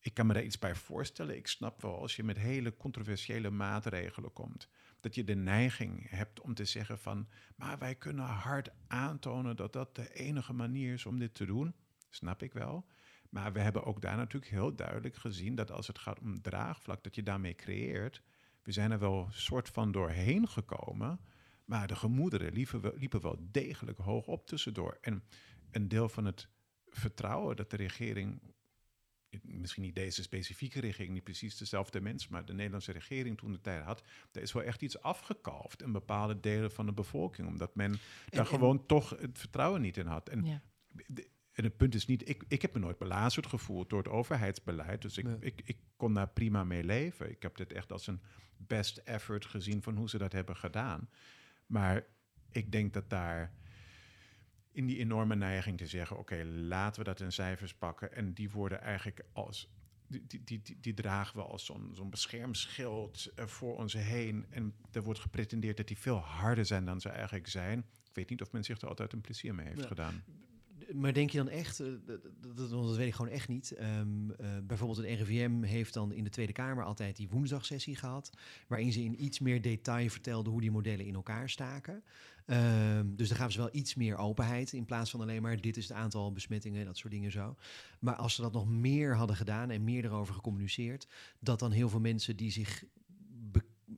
ik kan me daar iets bij voorstellen. Ik snap wel als je met hele controversiële maatregelen komt, dat je de neiging hebt om te zeggen van, maar wij kunnen hard aantonen dat dat de enige manier is om dit te doen. Snap ik wel. Maar we hebben ook daar natuurlijk heel duidelijk gezien dat als het gaat om draagvlak, dat je daarmee creëert. We zijn er wel soort van doorheen gekomen, maar de gemoederen liepen wel, liepen wel degelijk hoog op tussendoor. En een deel van het vertrouwen dat de regering, misschien niet deze specifieke regering, niet precies dezelfde mensen, maar de Nederlandse regering toen de tijd had, er is wel echt iets afgekalfd in bepaalde delen van de bevolking, omdat men daar gewoon toch het vertrouwen niet in had. En, en het punt is niet, ik, ik heb me nooit belazerd gevoeld door het overheidsbeleid, dus ik, ik, ik kon daar prima mee leven. Ik heb dit echt als een best effort gezien van hoe ze dat hebben gedaan. Maar ik denk dat daar in die enorme neiging te zeggen: oké, laten we dat in cijfers pakken. En die worden eigenlijk als. Die, die, die, die dragen we als zo'n zo'n beschermschild uh, voor ons heen. En er wordt gepretendeerd dat die veel harder zijn dan ze eigenlijk zijn. Ik weet niet of men zich er altijd een plezier mee heeft gedaan. Maar denk je dan echt, uh, dat, dat, dat, weet ik gewoon echt niet. Um, uh, bijvoorbeeld het RIVM heeft dan in de Tweede Kamer altijd die woensdagsessie gehad. Waarin ze in iets meer detail vertelden hoe die modellen in elkaar staken. Um, dus dan gaven ze wel iets meer openheid in plaats van alleen maar dit is het aantal besmettingen, dat soort dingen zo. Maar als ze dat nog meer hadden gedaan en meer erover gecommuniceerd, dat dan heel veel mensen die zich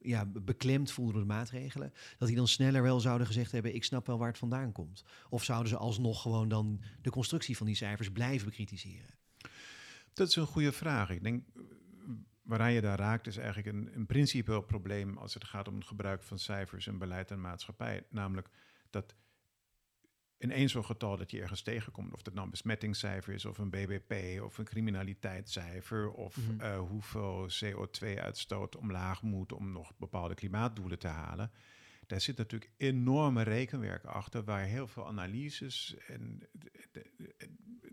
ja, beklemd voelden door de maatregelen, dat die dan sneller wel zouden gezegd hebben: ik snap wel waar het vandaan komt. Of zouden ze alsnog gewoon dan de constructie van die cijfers blijven bekritiseren? Dat is een goede vraag. Ik denk waaraan je daar raakt is eigenlijk een, een principieel probleem als het gaat om het gebruik van cijfers in beleid en maatschappij. Namelijk dat in één zo'n getal dat je ergens tegenkomt, of dat nou een besmettingscijfer is, of een BBP, of een criminaliteitscijfer, of mm -hmm. uh, hoeveel CO2-uitstoot omlaag moet om nog bepaalde klimaatdoelen te halen. Daar zit natuurlijk enorme rekenwerk achter, waar heel veel analyses en,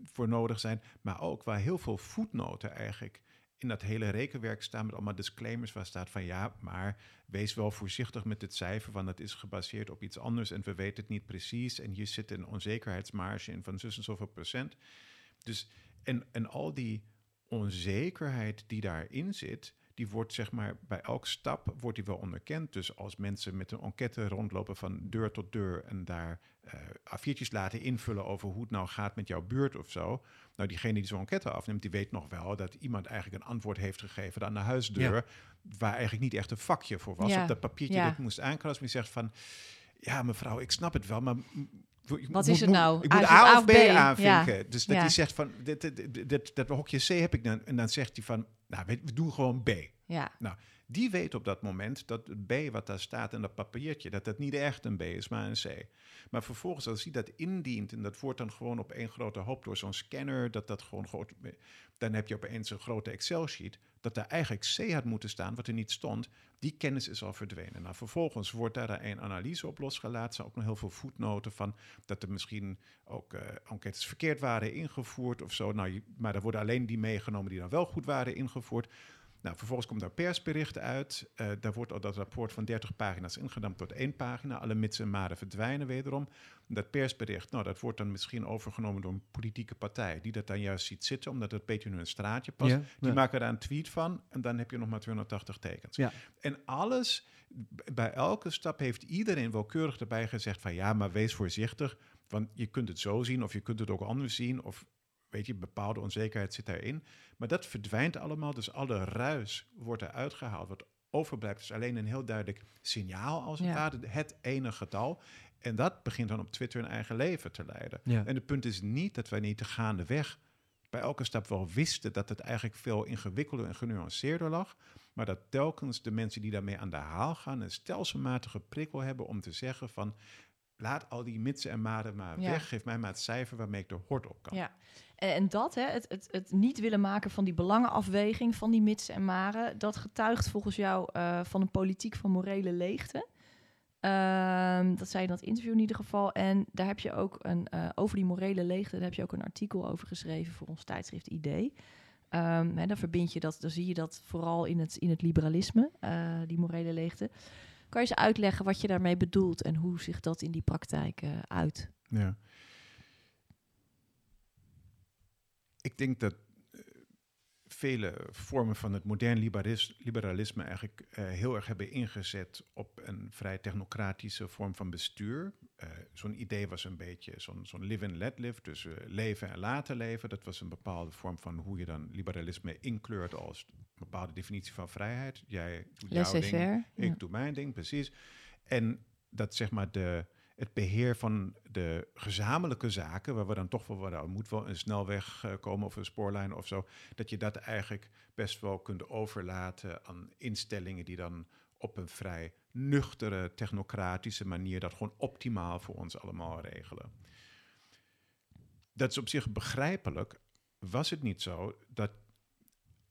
voor nodig zijn, maar ook waar heel veel voetnoten eigenlijk in dat hele rekenwerk staan met allemaal disclaimers waar staat van ja, maar wees wel voorzichtig met het cijfer, want het is gebaseerd op iets anders en we weten het niet precies en hier zit een onzekerheidsmarge in van zus zoveel procent. Dus en, en al die onzekerheid die daarin zit, die wordt zeg maar bij elke stap wordt die wel onderkend. Dus als mensen met een enquête rondlopen van deur tot deur en daar uh, A4'tjes laten invullen over hoe het nou gaat met jouw buurt of zo. Nou, diegene die zo'n enquête afneemt, die weet nog wel dat iemand eigenlijk een antwoord heeft gegeven aan de huisdeur, waar eigenlijk niet echt een vakje voor was. Op dat papiertje dat moest aankrassen, die zegt van, ja mevrouw, ik snap het wel, maar wat is het nou? Ik moet A, of B, aanvinken. Dus dat hij zegt van, dit, dit, dit, dat hokje C heb ik dan. En dan zegt hij van, nou, we, we doen gewoon B. Ja. Nou, die weet op dat moment dat het B wat daar staat in dat papiertje, dat dat niet echt een B is, maar een C. Maar vervolgens, als hij dat indient en dat wordt dan gewoon op één grote hoop door zo'n scanner, dat dat gewoon groot, dan heb je opeens een grote Excel-sheet, dat daar eigenlijk C had moeten staan, wat er niet stond. Die kennis is al verdwenen. Nou, vervolgens wordt daar een analyse op losgelaten. Er zijn ook nog heel veel voetnoten van dat er misschien ook uh, enquêtes verkeerd waren ingevoerd of zo. Nou, maar daar worden alleen die meegenomen die dan wel goed waren ingevoerd. Nou, vervolgens komt daar persbericht uit. Uh, daar wordt al dat rapport van 30 pagina's ingedampt tot één pagina. Alle mits en maren verdwijnen wederom. Dat persbericht, nou, dat wordt dan misschien overgenomen door een politieke partij... die dat dan juist ziet zitten, omdat het een beetje in hun straatje past. Ja, die ja. maken daar een tweet van en dan heb je nog maar 280 tekens. Ja. En alles, bij elke stap heeft iedereen welkeurig erbij gezegd van... ja, maar wees voorzichtig, want je kunt het zo zien of je kunt het ook anders zien... of weet je, bepaalde onzekerheid zit daarin. Maar dat verdwijnt allemaal, dus alle ruis wordt eruit gehaald. Wat overblijft is alleen een heel duidelijk signaal als het ja. ware, het ene getal. En dat begint dan op Twitter een eigen leven te leiden. Ja. En het punt is niet dat wij niet te gaande weg bij elke stap wel wisten dat het eigenlijk veel ingewikkelder en genuanceerder lag. Maar dat telkens de mensen die daarmee aan de haal gaan een stelselmatige prikkel hebben om te zeggen van laat al die mitsen en maden maar ja. weg. Geef mij maar het cijfer waarmee ik de hort op kan. Ja, en dat, hè, het, het, het niet willen maken van die belangenafweging van die mitsen en maren, dat getuigt volgens jou uh, van een politiek van morele leegte. Um, dat zei je in dat interview in ieder geval. En daar heb je ook een, uh, over die morele leegte, daar heb je ook een artikel over geschreven voor ons tijdschrift Idee. Um, hè, dan verbind je dat, dan zie je dat vooral in het, in het liberalisme, uh, die morele leegte. Kan je eens uitleggen wat je daarmee bedoelt en hoe zich dat in die praktijk uh, uit? Ja. Ik denk dat vele vormen van het modern liberalisme eigenlijk uh, heel erg hebben ingezet op een vrij technocratische vorm van bestuur. zo'n idee was een beetje zo'n zo'n live and let live, dus leven en laten leven. Dat was een bepaalde vorm van hoe je dan liberalisme inkleurt als een bepaalde definitie van vrijheid. Jij doet jouw ding, ik doe mijn ding, precies. En dat zeg maar de, het beheer van de gezamenlijke zaken, waar we dan toch wel, wat moet wel een snelweg komen of een spoorlijn of zo, dat je dat eigenlijk best wel kunt overlaten aan instellingen die dan op een vrij nuchtere, technocratische manier dat gewoon optimaal voor ons allemaal regelen. Dat is op zich begrijpelijk. Was het niet zo dat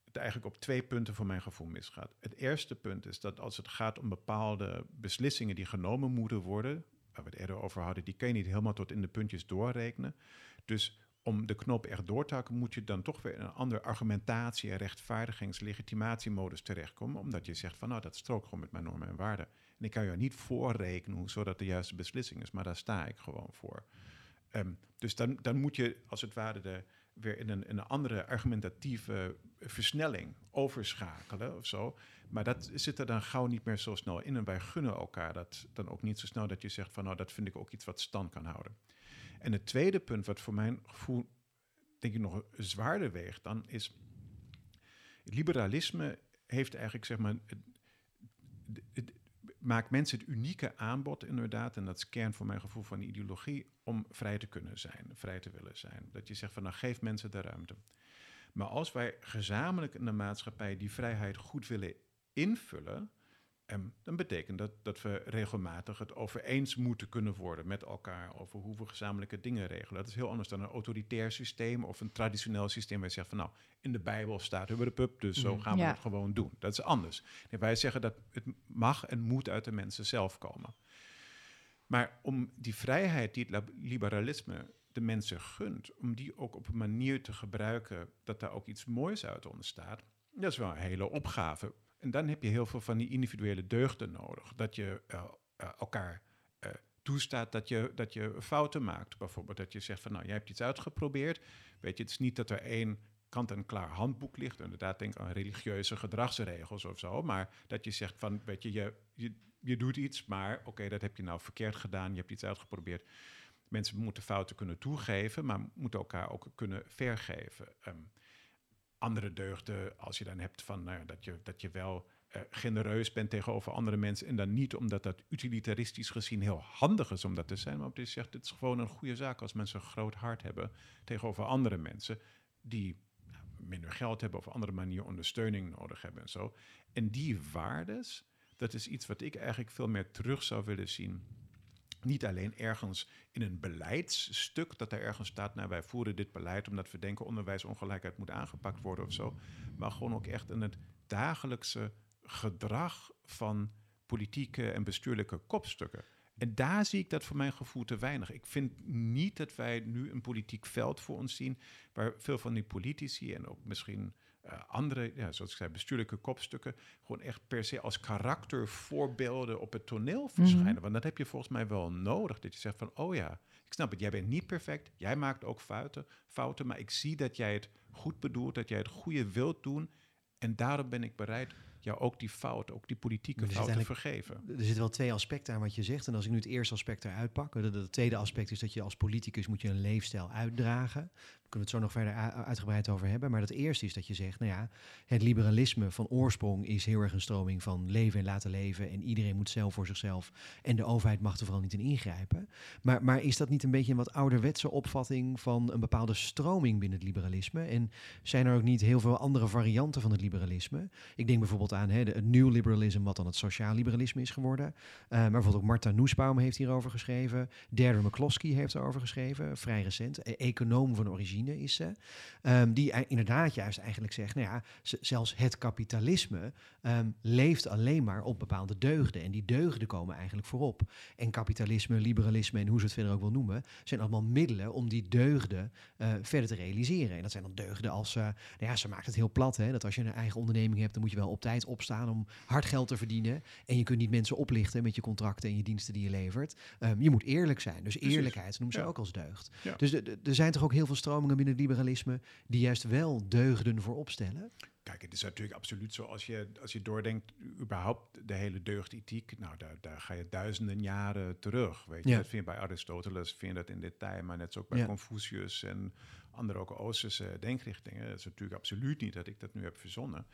het eigenlijk op twee punten voor mijn gevoel misgaat. Het eerste punt is dat als het gaat om bepaalde beslissingen die genomen moeten worden, waar we het eerder over hadden, die kan je niet helemaal tot in de puntjes doorrekenen. Dus om de knop echt door te hakken, moet je dan toch weer in een andere argumentatie, rechtvaardigings, legitimatiemodus terechtkomen. Omdat je zegt van nou, dat strookt gewoon met mijn normen en waarden. En ik kan je niet voorrekenen zodat de juiste beslissing is, maar daar sta ik gewoon voor. Ehm, dus dan, dan moet je als het ware de, weer in een, een andere argumentatieve versnelling overschakelen of zo. Maar dat zit er dan gauw niet meer zo snel in. En wij gunnen elkaar dat dan ook niet zo snel dat je zegt van nou, dat vind ik ook iets wat stand kan houden. En het tweede punt, wat voor mijn gevoel denk ik nog zwaarder weegt, dan is liberalisme heeft eigenlijk zeg maar het, maakt mensen het unieke aanbod inderdaad, en dat is kern voor mijn gevoel van de ideologie, om vrij te kunnen zijn, vrij te willen zijn. Dat je zegt van nou geef mensen de ruimte. Maar als wij gezamenlijk in de maatschappij die vrijheid goed willen invullen, dan betekent dat dat we regelmatig het over eens moeten kunnen worden met elkaar over hoe we gezamenlijke dingen regelen. Dat is heel anders dan een autoritair systeem of een traditioneel systeem waar je zegt van nou, in de Bijbel staat we de pup, dus zo mhm. gaan we het gewoon doen. Dat is anders. wij zeggen dat het mag en moet uit de mensen zelf komen. Maar om die vrijheid die het liberalisme de mensen gunt, om die ook op een manier te gebruiken dat daar ook iets moois uit ontstaat, dat is wel een hele opgave. En dan heb je heel veel van die individuele deugden nodig. Dat je uh, uh, elkaar uh, toestaat dat je, dat je fouten maakt. Bijvoorbeeld dat je zegt van nou, jij hebt iets uitgeprobeerd. Weet je, het is niet dat er één kant-en-klaar handboek ligt. Inderdaad, denk aan religieuze gedragsregels of zo. Maar dat je zegt van, weet je, je, je, je doet iets, maar oké, dat heb je nou verkeerd gedaan. Je hebt iets uitgeprobeerd. Mensen moeten fouten kunnen toegeven, maar moeten elkaar ook kunnen vergeven. Um, andere deugden, als je dan hebt van nou, dat, je, dat je wel uh, genereus bent tegenover andere mensen. En dan niet omdat dat utilitaristisch gezien heel handig is om dat te zijn. Maar omdat je zegt, het is gewoon een goede zaak als mensen een groot hart hebben tegenover andere mensen. Die nou, minder geld hebben of op andere manier ondersteuning nodig hebben en zo. En die waardes, dat is iets wat ik eigenlijk veel meer terug zou willen zien niet alleen ergens in een beleidsstuk, dat er ergens staat, nou wij voeren dit beleid omdat we denken onderwijsongelijkheid moet aangepakt worden of zo, maar gewoon ook echt in het dagelijkse gedrag van politieke en bestuurlijke kopstukken. En daar zie ik dat voor mijn gevoel te weinig. Ik vind niet dat wij nu een politiek veld voor ons zien waar veel van die politici en ook misschien uh, andere, ja, zoals ik zei, bestuurlijke kopstukken, gewoon echt per se als karaktervoorbeelden op het toneel verschijnen. Mhm. Want dat heb je volgens mij wel nodig. Dat je zegt van, oh ja, ik snap het, jij bent niet perfect, jij maakt ook fouten, fouten, maar ik zie dat jij het goed bedoelt, dat jij het goede wilt doen. En daarom ben ik bereid jou ook die fout, ook die politieke fout te vergeven. Er zitten wel twee aspecten aan wat je zegt. En als ik nu het eerste aspect eruit pak, het tweede aspect is dat je als politicus moet je een leefstijl uitdragen kunnen we het zo nog verder uitgebreid over hebben. Maar dat eerste is dat je zegt, nou ja, het liberalisme van oorsprong is heel erg een stroming van leven en laten leven. En iedereen moet zelf voor zichzelf. En de overheid mag er vooral niet in ingrijpen. Maar, maar is dat niet een beetje een wat ouderwetse opvatting van een bepaalde stroming binnen het liberalisme? En zijn er ook niet heel veel andere varianten van het liberalisme? Ik denk bijvoorbeeld aan hè, het nieuw liberalisme, wat dan het sociaal liberalisme is geworden. Uh, maar bijvoorbeeld ook Marta Nussbaum heeft hierover geschreven. Deirdre McCloskey heeft erover geschreven, vrij recent. E-, econoom van origine is ze. Um, die inderdaad juist eigenlijk zegt, nou ja, zelfs het kapitalisme ehm, leeft alleen maar op bepaalde deugden. En die deugden komen eigenlijk voorop. En kapitalisme, liberalisme en hoe ze het verder ook wil noemen, zijn allemaal middelen om die deugden uh, verder te realiseren. En dat zijn dan deugden als, uh, nou ja, ze maakt het heel plat, hè, dat als je een eigen onderneming hebt, dan moet je wel op tijd opstaan om hard geld te verdienen. En je kunt niet mensen oplichten met je contracten en je diensten die je levert. Um, je moet eerlijk zijn. Dus eerlijkheid noemen ze ook als deugd. Dus er zijn toch ook heel veel stromingen binnen het liberalisme die juist wel deugden voor opstellen? kijk, het is natuurlijk absoluut zo als je, als je doordenkt, überhaupt de hele deugdethiek, nou, daar, daar ga je duizenden jaren terug. Weet je, Ja. dat vind je bij Aristoteles, vind je dat in detail, maar net zo ook bij Ja. Confucius en andere ook Oosterse denkrichtingen. Dat is natuurlijk absoluut niet dat ik dat nu heb verzonnen.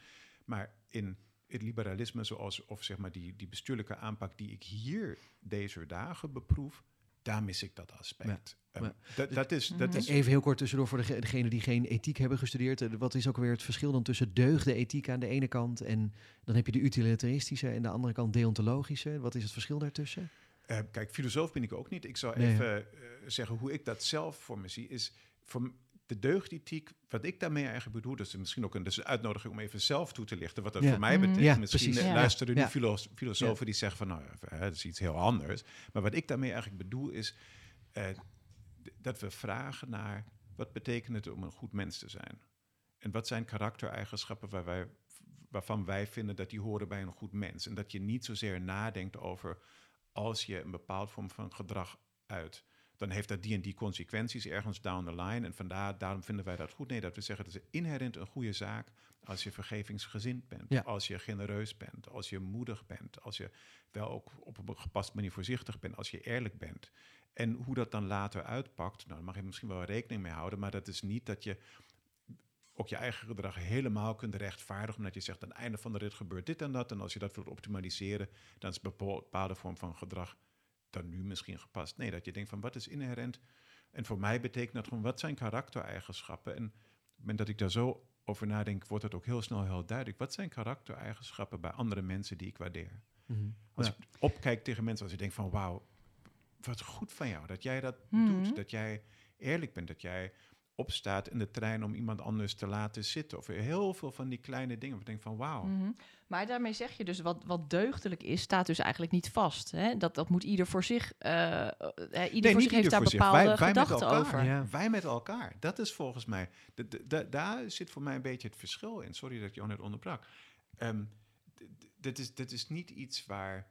Maar in het liberalisme, zoals, of zeg maar die, die bestuurlijke aanpak die ik hier deze dagen beproef, daar mis ik dat aspect. Ehm, dat, dat is, dat is Even heel kort tussendoor voor dege- degenen die geen ethiek hebben gestudeerd. Eh, Wat is ook weer het verschil dan tussen deugde ethiek aan de ene kant en dan heb je de utilitaristische en aan de andere kant deontologische. Wat is het verschil daartussen? Eh, kijk, filosoof ben ik ook niet. Ik zou Nee, even eh, zeggen hoe ik dat zelf voor me zie. Is voor de deugdethiek, wat ik daarmee eigenlijk bedoel, dat is misschien ook een, dat is een uitnodiging om even zelf toe te lichten wat dat Ja. voor mij Mhm. betekent. Ja, misschien precies. eh, Ja. luisteren nu filosofen die zeggen van, nou, ja, dat is iets heel anders. Maar wat ik daarmee eigenlijk bedoel is eh, dat we vragen naar wat betekent het om een goed mens te zijn? En wat zijn karaktereigenschappen waar wij, waarvan wij vinden dat die horen bij een goed mens? En dat je niet zozeer nadenkt over als je een bepaald vorm van gedrag uit, dan heeft dat die en die consequenties ergens down the line. En vandaar, daarom vinden wij dat goed. Nee, dat we zeggen dat is inherent een goede zaak als je vergevingsgezind bent, Ja. als je genereus bent, als je moedig bent, als je wel ook op een gepaste manier voorzichtig bent, als je eerlijk bent. En hoe dat dan later uitpakt, nou, daar mag je misschien wel rekening mee houden, maar dat is niet dat je ook je eigen gedrag helemaal kunt rechtvaardigen, omdat je zegt aan het einde van de rit gebeurt dit en dat. En als je dat wilt optimaliseren, dan is een bepaal- bepaalde vorm van gedrag dan nu misschien gepast. Nee, dat je denkt van wat is inherent. En voor mij betekent dat gewoon wat zijn karaktereigenschappen. En op het moment dat ik daar zo over nadenk, wordt het ook heel snel heel duidelijk. Wat zijn karaktereigenschappen bij andere mensen die ik waardeer? Als Ja. ik opkijk tegen mensen, als ik denk van wauw, wat goed van jou dat jij dat Mhm. doet. Dat jij eerlijk bent, dat jij opstaat in de trein om iemand anders te laten zitten. Of heel veel van die kleine dingen. Ik denk van wauw. Mhm. Maar daarmee zeg je dus, wat, wat deugdelijk is, staat dus eigenlijk niet vast. Hè? Dat, dat moet ieder voor zich, eh, eh, ieder voor zich heeft daar bepaalde Wij- wij met gedachten elkaar. over. Ja. Wij met elkaar. Dat is volgens mij. daar zit voor mij een beetje het verschil in. Sorry dat ik jou net onderbrak. Ehm, d- d- dit, is, dit is niet iets waar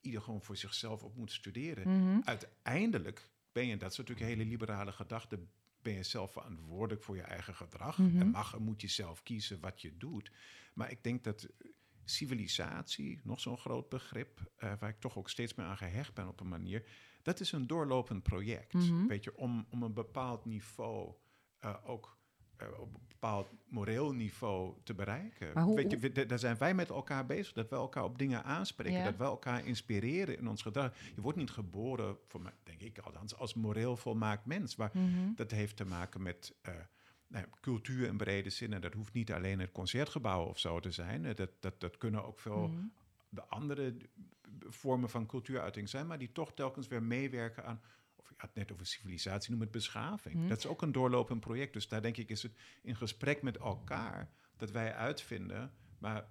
ieder gewoon voor zichzelf op moet studeren. Mhm. Uiteindelijk ben je, dat is natuurlijk een hele liberale gedachte, ben je zelf verantwoordelijk voor je eigen gedrag. Mhm. En mag en moet je zelf kiezen wat je doet. Maar ik denk dat civilisatie, nog zo'n groot begrip, eh, waar ik toch ook steeds meer aan gehecht ben op een manier, dat is een doorlopend project. Mhm. Weet je, om, om een bepaald niveau eh, ook eh, op een bepaald moreel niveau te bereiken. Maar hoe- Weet je, we- da- daar zijn wij met elkaar bezig, dat we elkaar op dingen aanspreken, Ja. dat we elkaar inspireren in ons gedrag. Je wordt niet geboren, voor mij, denk ik althans, als moreel volmaakt mens. Maar Mhm. dat heeft te maken met eh, nou, ja, cultuur in brede zin. En dat hoeft niet alleen het concertgebouw of zo te zijn. Eh, Dat, dat, dat kunnen ook veel Mhm. de andere vormen van cultuuruiting zijn, maar die toch telkens weer meewerken aan. Of je had het net over civilisatie, noem het beschaving. Mhm. Dat is ook een doorlopend project. Dus daar denk ik is het in gesprek met elkaar dat wij uitvinden. Maar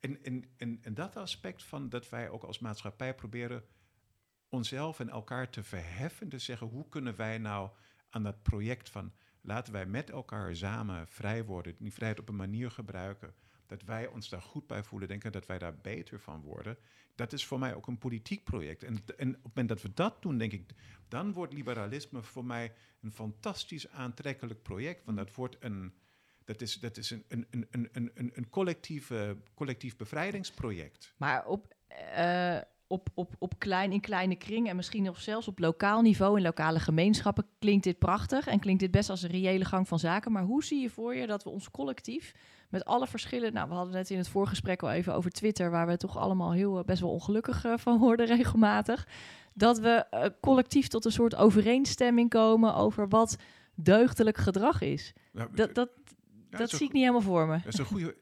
en, en, en, en dat aspect van dat wij ook als maatschappij proberen onszelf en elkaar te verheffen. Te zeggen, hoe kunnen wij nou aan dat project van laten wij met elkaar samen vrij worden, die vrijheid op een manier gebruiken dat wij ons daar goed bij voelen, denken dat wij daar beter van worden. Dat is voor mij ook een politiek project. En, en op het moment dat we dat doen, denk ik, dan wordt liberalisme voor mij een fantastisch aantrekkelijk project. Want dat wordt een, dat is, dat is een, een, een, een, een, een, collectieve, collectief bevrijdingsproject. Maar op, eh, op, op, op klein, in kleine kringen en misschien nog zelfs op lokaal niveau, in lokale gemeenschappen, klinkt dit prachtig en klinkt dit best als een reële gang van zaken. Maar hoe zie je voor je dat we ons collectief met alle verschillen. Nou, we hadden net in het voorgesprek al even over Twitter, waar we toch allemaal heel eh, best wel ongelukkig eh, van worden regelmatig. Dat we eh, collectief tot een soort overeenstemming komen over wat deugdelijk gedrag is. Nou, Dat, dat, ja, dat zie ik niet helemaal voor me. Dat is een goede,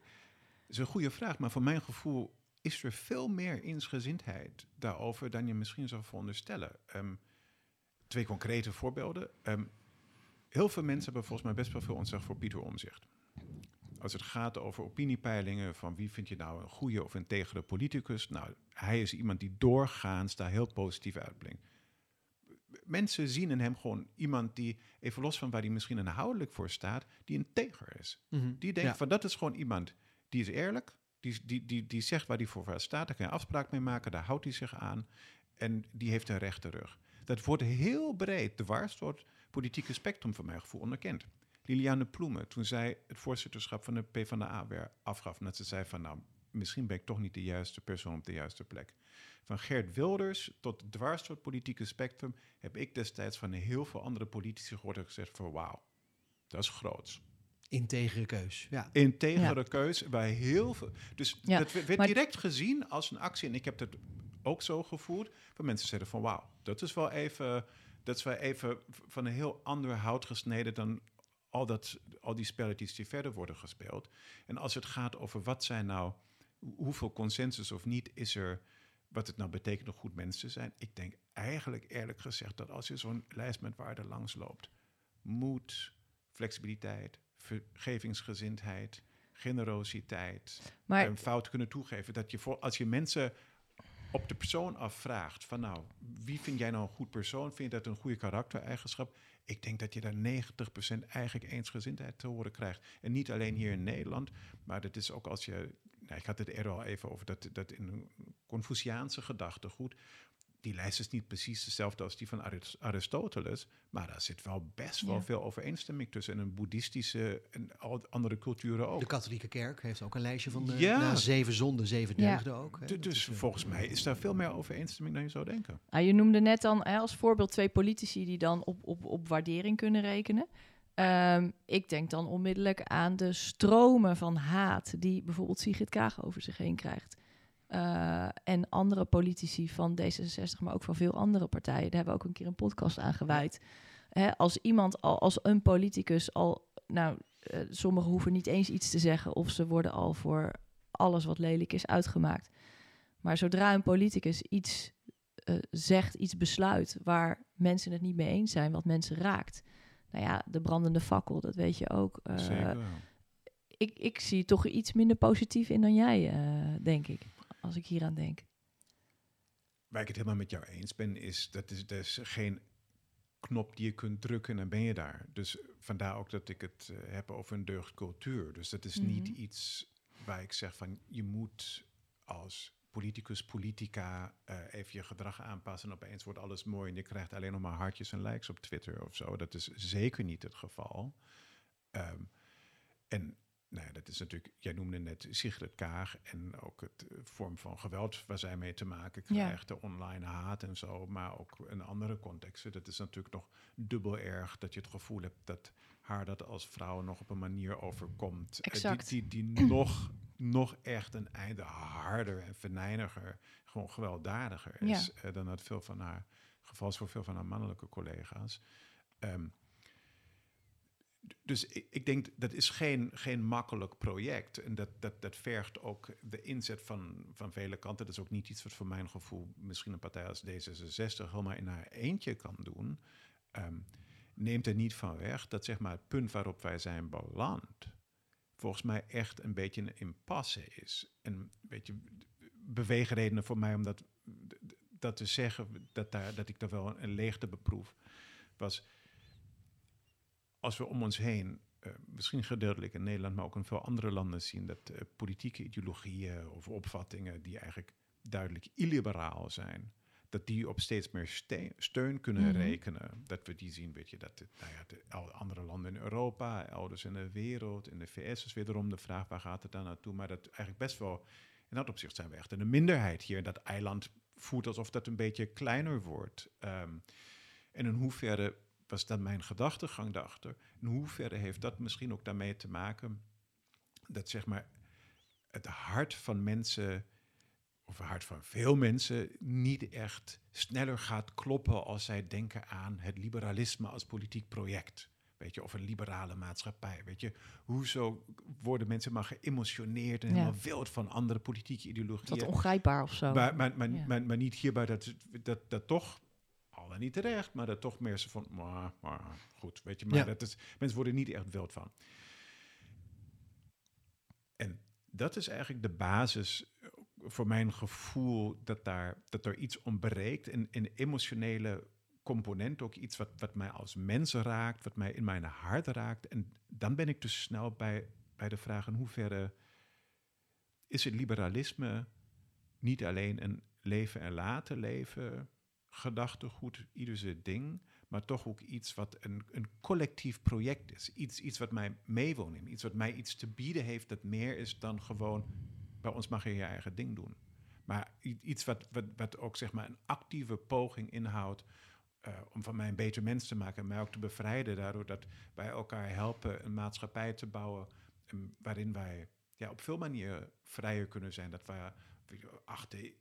is een goede vraag, maar voor mijn gevoel is er veel meer insgezindheid daarover dan je misschien zou veronderstellen. Ehm, twee concrete voorbeelden. Ehm, heel veel mensen hebben volgens mij best wel veel ontzag voor Pieter Omzicht. Als het gaat over opiniepeilingen van wie vind je nou een goede of een tegere politicus. Nou, hij is iemand die doorgaans daar heel positief uitblinkt. Mensen zien in hem gewoon iemand die, even los van waar hij misschien inhoudelijk voor staat, die een teger is. Mhm. Die denkt Ja. van dat is gewoon iemand die is eerlijk, die, die, die, die zegt waar hij voor staat, daar kan je afspraak mee maken, daar houdt hij zich aan en die heeft een rechte rug. Dat wordt heel breed dwars door het politieke spectrum van mijn gevoel onderkend. Liliane Ploemen, toen zij het voorzitterschap van de PvdA weer afgaf. En dat ze zei van, nou, misschien ben ik toch niet de juiste persoon op de juiste plek. Van Gert Wilders tot dwars door het politieke spectrum heb ik destijds van heel veel andere politici gehoord en gezegd van wauw, dat is groots. Integere keus, ja. Integere keus bij heel veel. Dus dat werd direct gezien als een actie. En ik heb het ook zo gevoeld. Van mensen zeiden van wauw, dat is wel even, dat is wel even van een heel ander hout gesneden dan al, dat, al die spelletjes die verder worden gespeeld. En als het gaat over wat zijn nou, hoeveel consensus of niet is er, wat het nou betekent om goed mensen te zijn. Ik denk eigenlijk eerlijk gezegd dat als je zo'n lijst met waarden langsloopt, moed, flexibiliteit, vergevingsgezindheid, generositeit, maar, een fout kunnen toegeven. Dat je voor, als je mensen op de persoon afvraagt van nou, wie vind jij nou een goed persoon? Vind je dat een goede karaktereigenschap? Ik denk dat je daar 90% eigenlijk eensgezindheid te horen krijgt. En niet alleen hier in Nederland, maar dat is ook als je... Nou, ik had het eerder al even over dat, dat in een Confuciaanse gedachtegoed die lijst is niet precies dezelfde als die van Aristoteles, maar daar zit wel best wel veel overeenstemming tussen. En een boeddhistische en andere culturen ook. De katholieke kerk heeft ook een lijstje van de ja. zeven zonden, zeven deugden ook. Hè? Dus uh, volgens mij is daar veel meer overeenstemming dan je zou denken. Ah, je noemde net dan hè, als voorbeeld twee politici die dan op, op, op waardering kunnen rekenen. Um, ik denk dan onmiddellijk aan de stromen van haat die bijvoorbeeld Sigrid Kaag over zich heen krijgt. Uh, en andere politici van D66, maar ook van veel andere partijen. Daar hebben we ook een keer een podcast aan gewijd. Hè, als iemand, al, als een politicus al, nou, uh, sommigen hoeven niet eens iets te zeggen of ze worden al voor alles wat lelijk is uitgemaakt. Maar zodra een politicus iets uh, zegt, iets besluit waar mensen het niet mee eens zijn, wat mensen raakt. Nou ja, de brandende fakkel, dat weet je ook. Zeker. Ik, ik zie toch iets minder positief in dan jij, denk ik als ik hier aan denk. Waar ik het helemaal met jou eens ben, is dat is, er is geen knop die je kunt drukken en dan ben je daar. Dus vandaar ook dat ik het uh, heb over een deugdcultuur. Dus dat is niet mhm. iets waar ik zeg van je moet als politicus, politica uh, even je gedrag aanpassen en opeens wordt alles mooi en je krijgt alleen nog maar hartjes en likes op Twitter of zo. Dat is zeker niet het geval. Um, en nou ja, dat is natuurlijk, jij noemde net Sigrid Kaag en ook het uh, vorm van geweld waar zij mee te maken krijgt, de online haat en zo, maar ook in andere contexten. Dat is natuurlijk nog dubbel erg dat je het gevoel hebt dat haar dat als vrouw nog op een manier overkomt. Eh, exact. die, die, die nog, nog echt een einde harder en venijniger, gewoon gewelddadiger is ja. uh, dan dat veel van haar, geval voor veel van haar mannelijke collega's. Um, dus ik, ik, denk dat is geen, geen makkelijk project. En dat, dat, dat vergt ook de inzet van, van vele kanten. Dat is ook niet iets wat voor mijn gevoel misschien een partij als D66 helemaal in haar eentje kan doen. Um, neemt er niet van weg dat zeg maar, het punt waarop wij zijn beland, volgens mij echt een beetje een impasse is. En een beetje beweegredenen voor mij om dat, dat te zeggen, dat, daar, dat ik daar wel een leegte beproef, was als we om ons heen, uh, misschien gedeeltelijk in Nederland, maar ook in veel andere landen zien dat uh, politieke ideologieën of opvattingen die eigenlijk duidelijk illiberaal zijn, dat die op steeds meer steun kunnen mm -hmm. rekenen. Dat we die zien, weet je, dat de, nou ja, de andere landen in Europa, elders in de wereld, in de VS is wederom de vraag waar gaat het dan naartoe, maar dat eigenlijk best wel, in dat opzicht zijn we echt een minderheid hier. Dat eiland voelt alsof dat een beetje kleiner wordt. Um, en in hoeverre was dan mijn gedachtegang daarachter. In hoeverre heeft dat misschien ook daarmee te maken dat zeg maar het hart van mensen, of het hart van veel mensen, niet echt sneller gaat kloppen als zij denken aan het liberalisme als politiek project. Weet je, of een liberale maatschappij. Weet je, hoezo worden mensen maar geëmotioneerd en helemaal wild van andere politieke ideologieën? Dat ongrijpbaar of zo. Maar, maar, maar, maar, maar niet hierbij dat, dat, dat toch niet terecht, maar dat toch meer ze van, maar, maar goed, weet je, maar dat is, mensen worden niet echt wild van. En dat is eigenlijk de basis eh, voor mijn gevoel dat, daar, dat er iets ontbreekt. Een, een emotionele component, ook iets wat, wat mij als mens raakt, wat mij in mijn hart raakt. En dan ben ik dus snel bij, bij de vraag in hoeverre is het liberalisme niet alleen een leven en laten leven gedachtegoed, ieder zijn ding. maar toch ook iets wat een, een collectief project is. Iets, iets wat mij meewoont in, iets wat mij iets te bieden heeft dat meer is dan gewoon, bij ons mag je je eigen ding doen. Maar iets wat, wat, wat ook zeg maar een actieve poging inhoudt uh, om van mij een beter mens te maken en mij ook te bevrijden daardoor dat wij elkaar helpen een maatschappij te bouwen um, waarin wij ja, op veel manieren vrijer kunnen zijn. Dat we achter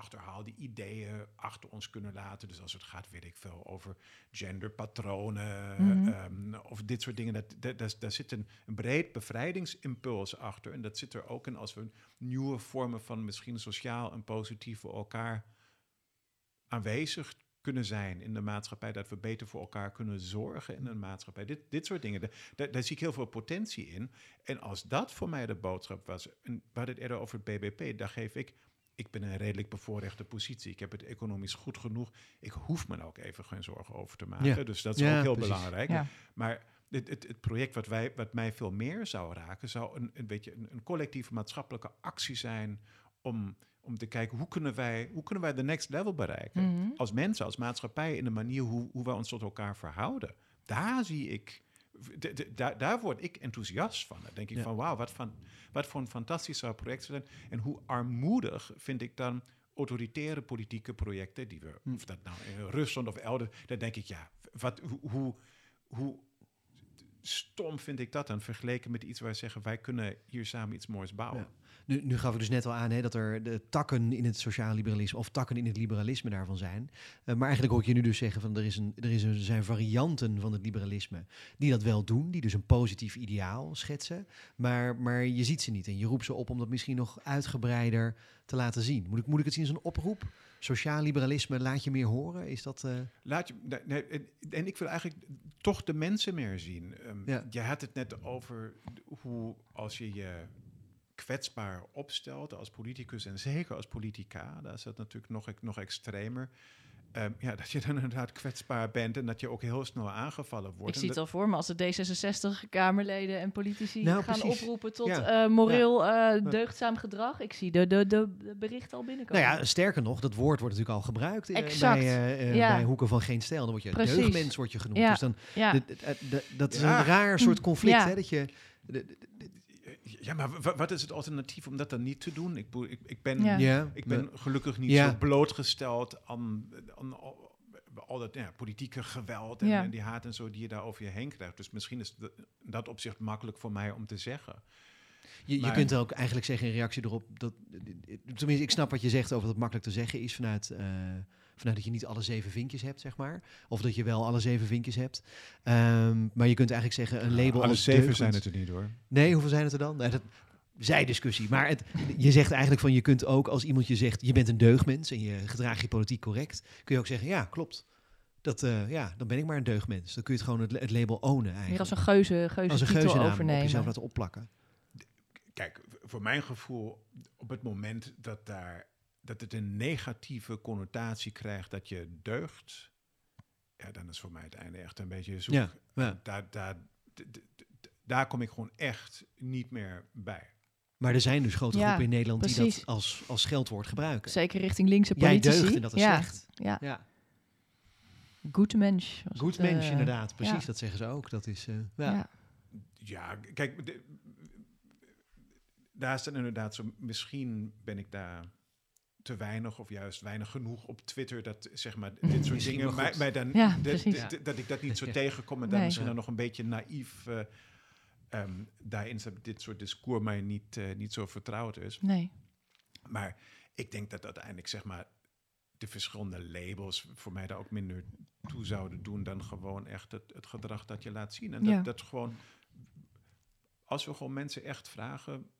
achterhaalde ideeën achter ons kunnen laten. Dus als het gaat, weet ik veel, over genderpatronen mm -hmm. of dit soort dingen. Dat, dat, dat, daar zit een, een, breed bevrijdingsimpuls achter. En dat zit er ook in als we nieuwe vormen van misschien sociaal en positief voor elkaar aanwezig kunnen zijn in de maatschappij, dat we beter voor elkaar kunnen zorgen in een maatschappij. Dit, dit soort dingen, daar, daar zie ik heel veel potentie in. En als dat voor mij de boodschap was, en we hadden het eerder over het BBP, daar geef ik ik ben in een redelijk bevoorrechte positie. Ik heb het economisch goed genoeg. Ik hoef me ook even geen zorgen over te maken. Dus dat is ook heel belangrijk. Maar het, het, het, project wat, wij, wat mij veel meer zou raken, zou een, een beetje een, een collectieve maatschappelijke actie zijn om, om te kijken hoe kunnen wij, hoe kunnen wij de next level bereiken. Mhm. Als mensen, als maatschappij, in de manier hoe, hoe we ons tot elkaar verhouden. Daar zie ik daar, daar word ik enthousiast van. Dan denk ik van, wauw, wat, van, wat voor een fantastisch project zijn. En hoe armoedig vind ik dan autoritaire politieke projecten, die we, hm. of dat nou in Rusland of elders, dan denk ik, ja, wat, hoe, hoe stom vind ik dat dan, vergeleken met iets waar we zeggen, wij kunnen hier samen iets moois bouwen. Nu, nu gaf ik dus net al aan hè, dat er de takken in het sociaal liberalisme of takken in het liberalisme daarvan zijn. Uh, maar eigenlijk hoor ik je nu dus zeggen van er, is een, er, is een, zijn varianten van het liberalisme die dat wel doen, die dus een positief ideaal schetsen. Maar, maar je ziet ze niet en je roept ze op om dat misschien nog uitgebreider te laten zien. Moet ik, moet ik het zien als een oproep? Sociaal liberalisme, laat je meer horen? Is dat... Uh... Laat je, nee, en ik wil eigenlijk toch de mensen meer zien. Um, ja. Je had het net over hoe als je je kwetsbaar opstelt als politicus en zeker als politica, dat is dat natuurlijk nog, nog extremer. Um, ja, dat je dan inderdaad kwetsbaar bent en dat je ook heel snel aangevallen wordt. Ik zie het al voor me als de D66-Kamerleden en politici nou, gaan oproepen tot ja. uh, moreel ja. uh, deugdzaam gedrag. Ik zie de, de, de, berichten al binnenkomen. Nou ja, sterker nog, dat woord wordt natuurlijk al gebruikt uh, bij, bij, Hoeken van Geen Stijl. Dan word je Precies. deugdmens wordt je genoemd. Dus dan, dat is een raar soort conflict, hè, dat je... Ja, maar wat is het alternatief om dat dan niet te doen? Ik, ik, ik ben, ja. ik ben gelukkig niet zo blootgesteld aan, aan al dat ja, politieke geweld en, en, die haat en zo die je daar over je heen krijgt. Dus misschien is dat opzicht makkelijk voor mij om te zeggen. Je, je kunt ook eigenlijk zeggen in reactie erop dat. Tenminste, ik snap wat je zegt over dat het makkelijk te zeggen is vanuit. Uh, vanuit dat je niet alle zeven vinkjes hebt, zeg maar. Of dat je wel alle zeven vinkjes hebt. Um, maar je kunt eigenlijk zeggen een label. alle zeven zijn het er niet hoor. Nee, hoeveel zijn het er dan? Nee, dat, zij discussie. Maar het, je zegt eigenlijk van je kunt ook als iemand je zegt je bent een deugdmens en je gedraagt je politiek correct, kun je ook zeggen ja klopt. Dat, uh, ja, dan ben ik maar een deugdmens. Dan kun je het gewoon het, het label ownen eigenlijk. Meer als een geuze, geuze, als een geuze overnemen. Op jezelf laten opplakken. Kijk, voor mijn gevoel, op het moment dat, daar, dat het een negatieve connotatie krijgt dat je deugt, ja, dan is voor mij het einde echt een beetje zoek. Ja, ja. Daar, daar, daar kom ik gewoon echt niet meer bij. Maar er zijn dus grote groepen in Nederland die dat als, als scheldwoord gebruiken. Zeker richting linkse politici. Jij deugt en dat is ja. slecht. Ja. ja. Goed mens. Goed mens, uh, inderdaad. Precies, dat zeggen ze ook. Dat is, uh, ja. ja. kijk, de, daar is dan inderdaad zo, misschien ben ik daar te weinig of juist weinig genoeg op Twitter dat zeg maar dit soort dingen mij, mij dan ja, dat ik dat niet zo tegenkom en dan misschien dan nog een beetje naïef uh, um, daarin dat dit soort discours mij niet, uh, niet zo vertrouwd is. Nee. Maar ik denk dat uiteindelijk zeg maar de verschillende labels voor mij daar ook minder toe zouden doen dan gewoon echt het, het gedrag dat je laat zien. En dat, dat gewoon, als we gewoon mensen echt vragen,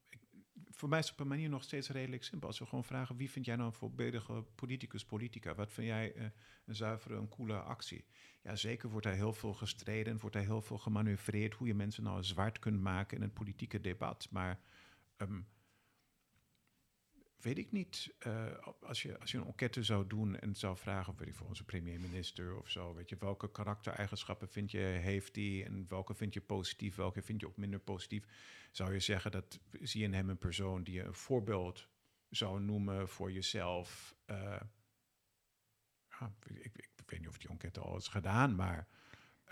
voor mij is het op een manier nog steeds redelijk simpel. Als we gewoon vragen, wie vind jij nou een voorbeeldige politicus, politica? Wat vind jij uh, een zuivere, een coole actie? Ja, zeker wordt daar heel veel gestreden, wordt daar heel veel gemanoeuvreerd... hoe je mensen nou zwart kunt maken in het politieke debat. Maar um, weet ik niet, uh, als, je, als je een enquête zou doen en zou vragen, weet voor onze premier-minister of zo, weet je, welke karaktereigenschappen vind je, heeft die en welke vind je positief, welke vind je ook minder positief, zou je zeggen dat zie je in hem een persoon die je een voorbeeld zou noemen voor jezelf. Uh, ja, ik, ik, weet niet of die enquête al is gedaan, maar...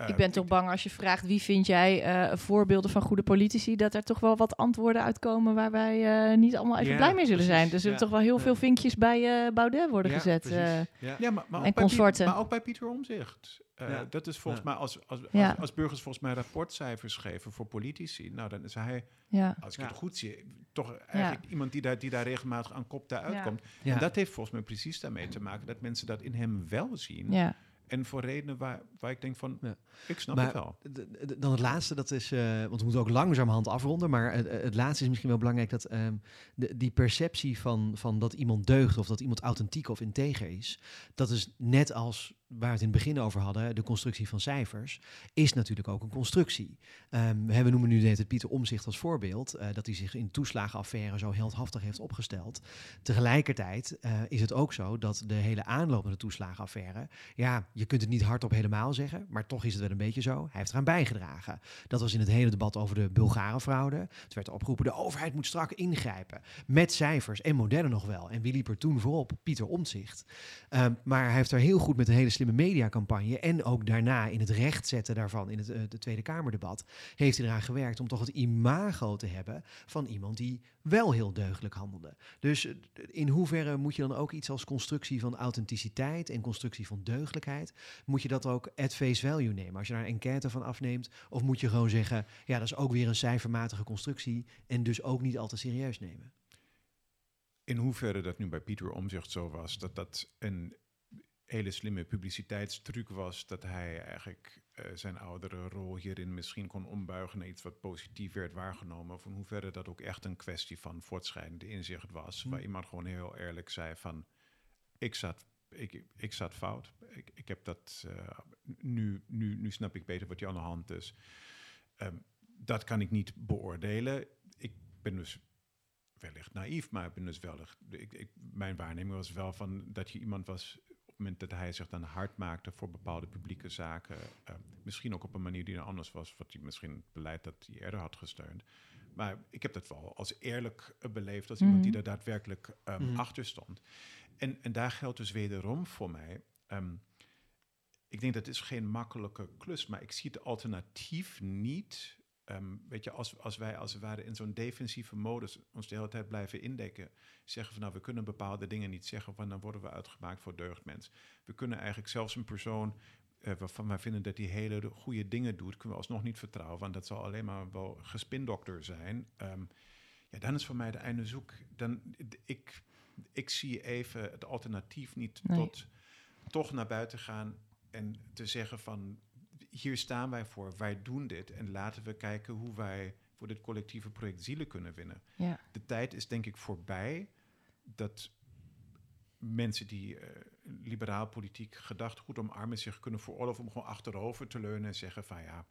ik ben toch bang als je vraagt wie vind jij voorbeelden van goede politici, dat er toch wel wat antwoorden uitkomen waar wij niet allemaal even blij mee zullen zijn. Dus er toch wel heel veel vinkjes bij Baudet worden gezet. ja, maar, maar, en consorten. maar ook bij Pieter Omzicht. Uh, Dat is volgens mij, als, als, als, burgers volgens mij rapportcijfers geven voor politici, nou dan is hij, als ik het goed zie, toch eigenlijk iemand die daar, die daar regelmatig aan kop daar uitkomt. En dat heeft volgens mij precies daarmee te maken dat mensen dat in hem wel zien. En voor redenen waar, waar ik denk van, ja. ik snap het wel. Dan het laatste, dat is, uh, want we moeten ook langzamerhand afronden, maar het, het, laatste is misschien wel belangrijk dat um, de, die perceptie van, van dat iemand deugt of dat iemand authentiek of integer is, dat is net als waar we het in het begin over hadden, de constructie van cijfers, is natuurlijk ook een constructie. Um, we noemen nu het Pieter Omzicht als voorbeeld, uh, dat hij zich in toeslagenaffaire zo heldhaftig heeft opgesteld. Tegelijkertijd uh, is het ook zo dat de hele aanloop naar de toeslagenaffaire, ja, je kunt het niet hardop helemaal zeggen, maar toch is het wel een beetje zo. Hij heeft eraan bijgedragen. Dat was in het hele debat over de Bulgarenfraude. Het werd opgeroepen, de overheid moet strak ingrijpen. Met cijfers en modellen nog wel. En wie liep er toen voorop? Pieter Omtzigt. Um, maar hij heeft er heel goed met een hele slimme mediacampagne en ook daarna in het rechtzetten daarvan in het uh, de Tweede Kamerdebat, heeft hij eraan gewerkt om toch het imago te hebben van iemand die wel heel deugdelijk handelde. Dus eh, in hoeverre moet je dan ook iets als constructie van authenticiteit en constructie van deugdelijkheid, moet je dat ook at face value nemen? Als je daar een enquête van afneemt, of moet je gewoon zeggen, ja, dat is ook weer een cijfermatige constructie en dus ook niet al te serieus nemen? In hoeverre dat nu bij Pieter Omzicht zo was, dat dat een hele slimme publiciteitstruc was, dat hij eigenlijk uh, zijn oudere rol hierin misschien kon ombuigen naar iets wat positief werd waargenomen. Van hoeverre dat ook echt een kwestie van voortschrijdende inzicht was, hm. waar iemand gewoon heel eerlijk zei van, ik zat, ik, ik zat fout, ik, ik heb dat, uh, nu, nu, nu snap ik beter wat je aan de hand is. Um, dat kan ik niet beoordelen. Ik ben dus wellicht naïef, maar ik ben dus wel. Ik, ik, mijn waarneming was wel van dat je iemand was moment dat hij zich dan hard maakte voor bepaalde publieke zaken, uh, misschien ook op een manier die anders was, wat hij misschien het beleid dat hij eerder had gesteund. Maar ik heb dat wel als eerlijk beleefd, als iemand die mhm. er daadwerkelijk um, mm. achter stond. En, en daar geldt dus wederom voor mij. Um, ik denk dat is geen makkelijke klus, maar ik zie het alternatief niet Um, weet je, als, als wij als het ware in zo'n defensieve modus ons de hele tijd blijven indekken, zeggen van nou, we kunnen bepaalde dingen niet zeggen, want dan worden we uitgemaakt voor deugdmens. We kunnen eigenlijk zelfs een persoon uh, waarvan wij vinden dat die hele goede dingen doet, kunnen we alsnog niet vertrouwen, want dat zal alleen maar wel gespindokter zijn. Um, ja, dan is voor mij de einde zoek. Dan, ik, ik zie even het alternatief niet tot toch naar buiten gaan en te zeggen van hier staan wij voor, wij doen dit en laten we kijken hoe wij voor dit collectieve project zielen kunnen winnen. Ja. De tijd is denk ik voorbij dat mensen die uh, liberaal politiek gedachtegoed omarmen zich kunnen veroorloven om gewoon achterover te leunen en zeggen van ja,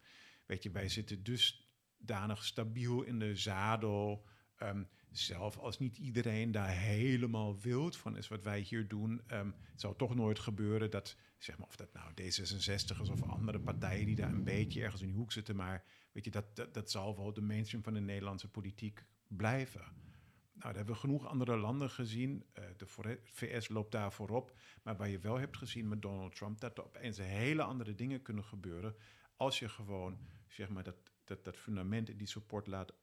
weet je, wij zitten dusdanig stabiel in de zadel. Um, zelf als niet iedereen daar helemaal wild van is wat wij hier doen, um, het zou toch nooit gebeuren dat zeg maar, of dat nou D66 is of andere partijen die daar een beetje ergens in de hoek zitten. Maar weet je, dat, dat, zal wel de mainstream van de Nederlandse politiek blijven. Nou, daar hebben we genoeg andere landen gezien. Uh, de VS loopt daar voorop. Maar waar je wel hebt gezien met Donald Trump, dat er opeens hele andere dingen kunnen gebeuren. Als je gewoon, zeg maar, dat, dat, dat fundament en die support laat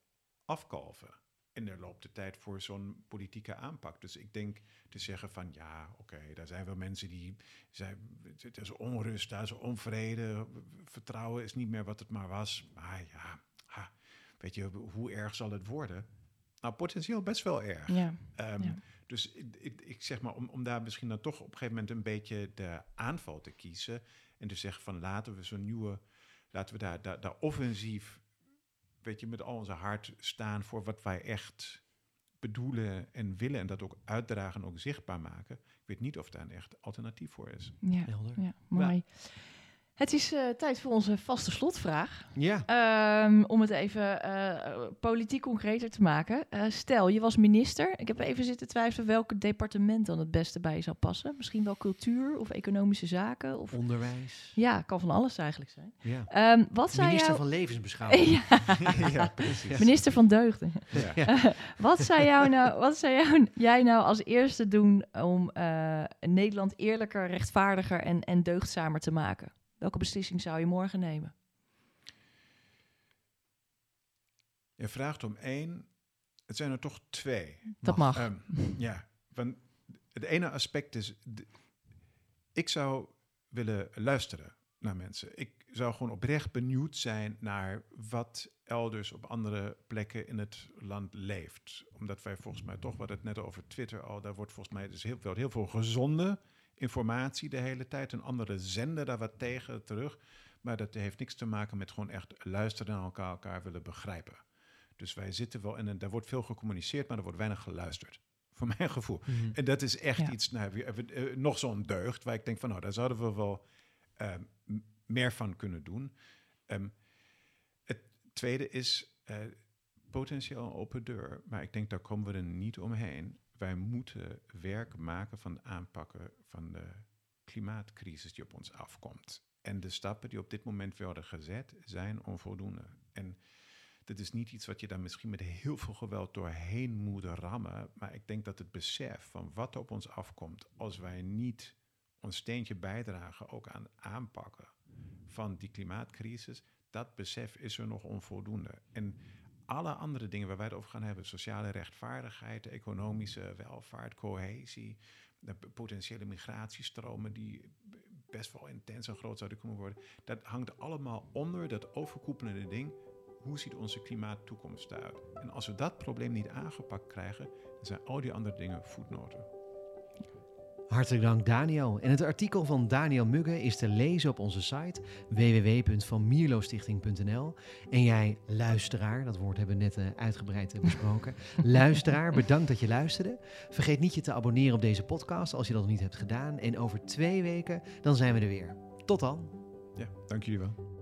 afkalven. En er loopt de tijd voor zo'n politieke aanpak. Dus ik denk te zeggen van ja, oké, daar zijn wel mensen die zijn, het is onrust, daar is onvrede, vertrouwen is niet meer wat het maar was. Maar ja, ha, weet je, hoe erg zal het worden? Nou, potentieel best wel erg. Ja, um, Dus ik, ik, zeg maar, om, om daar misschien dan toch op een gegeven moment een beetje de aanval te kiezen en te zeggen van laten we zo'n nieuwe, laten we daar, daar, daar offensief weet je, met al onze hart staan voor wat wij echt bedoelen en willen. En dat ook uitdragen en ook zichtbaar maken. Ik weet niet of daar een echt alternatief voor is. Ja, ja mooi. Het is uh, tijd voor onze vaste slotvraag. Ja. Um, om het even uh, politiek concreter te maken. Uh, stel, je was minister. Ik heb even zitten twijfelen welk departement dan het beste bij je zou passen. Misschien wel cultuur of economische zaken. Of... Onderwijs. Ja, kan van alles eigenlijk zijn. Ja. Um, wat minister jou... van levensbeschouwing. ja. precies. Minister van deugden. Ja. wat zou, jou nou, wat zou jou, jij nou als eerste doen om Nederland eerlijker, rechtvaardiger en, en deugdzamer te maken? Welke beslissing zou je morgen nemen? Je vraagt om één. Het zijn er toch twee. Dat mag. Um, ja, want het ene aspect is. Ik zou willen luisteren naar mensen. Ik zou gewoon oprecht benieuwd zijn naar wat elders op andere plekken in het land leeft. Omdat wij volgens mij toch, wat het net over Twitter al, daar wordt volgens mij dus heel, wel heel veel gezonde informatie de hele tijd. Een andere zender daar wat tegen terug. Maar dat heeft niks te maken met gewoon echt luisteren naar elkaar, elkaar willen begrijpen. Dus wij zitten wel in een, daar wordt veel gecommuniceerd, maar er wordt weinig geluisterd. Voor mijn gevoel. Mhm. En dat is echt iets, nou, uh, nog zo'n deugd, waar ik denk van, nou, daar zouden we wel uh, meer van kunnen doen. Um, het tweede is uh, potentieel een open deur, maar ik denk daar komen we er niet omheen wij moeten werk maken van aanpakken van de klimaatcrisis die op ons afkomt. En de stappen die op dit moment worden gezet zijn onvoldoende. En dit is niet iets wat je dan misschien met heel veel geweld doorheen moet rammen. Maar ik denk dat het besef van wat op ons afkomt als wij niet ons steentje bijdragen ook aan aanpakken van die klimaatcrisis, dat besef is er nog onvoldoende. En alle andere dingen waar wij het over gaan hebben, sociale rechtvaardigheid, economische welvaart, cohesie, de potentiële migratiestromen die best wel intens en groot zouden kunnen worden, dat hangt allemaal onder dat overkoepelende ding. Hoe ziet onze klimaattoekomst eruit? En als we dat probleem niet aangepakt krijgen, dan zijn al die andere dingen voetnoten. Hartelijk dank Daniel. En het artikel van Daniel Mugge is te lezen op onze site www.vanmierlostichting.nl. En jij luisteraar, dat woord hebben we net uh, uitgebreid uh, besproken. luisteraar, bedankt dat je luisterde. Vergeet niet je te abonneren op deze podcast als je dat nog niet hebt gedaan. En over twee weken dan zijn we er weer. Tot dan. Ja, dank jullie wel.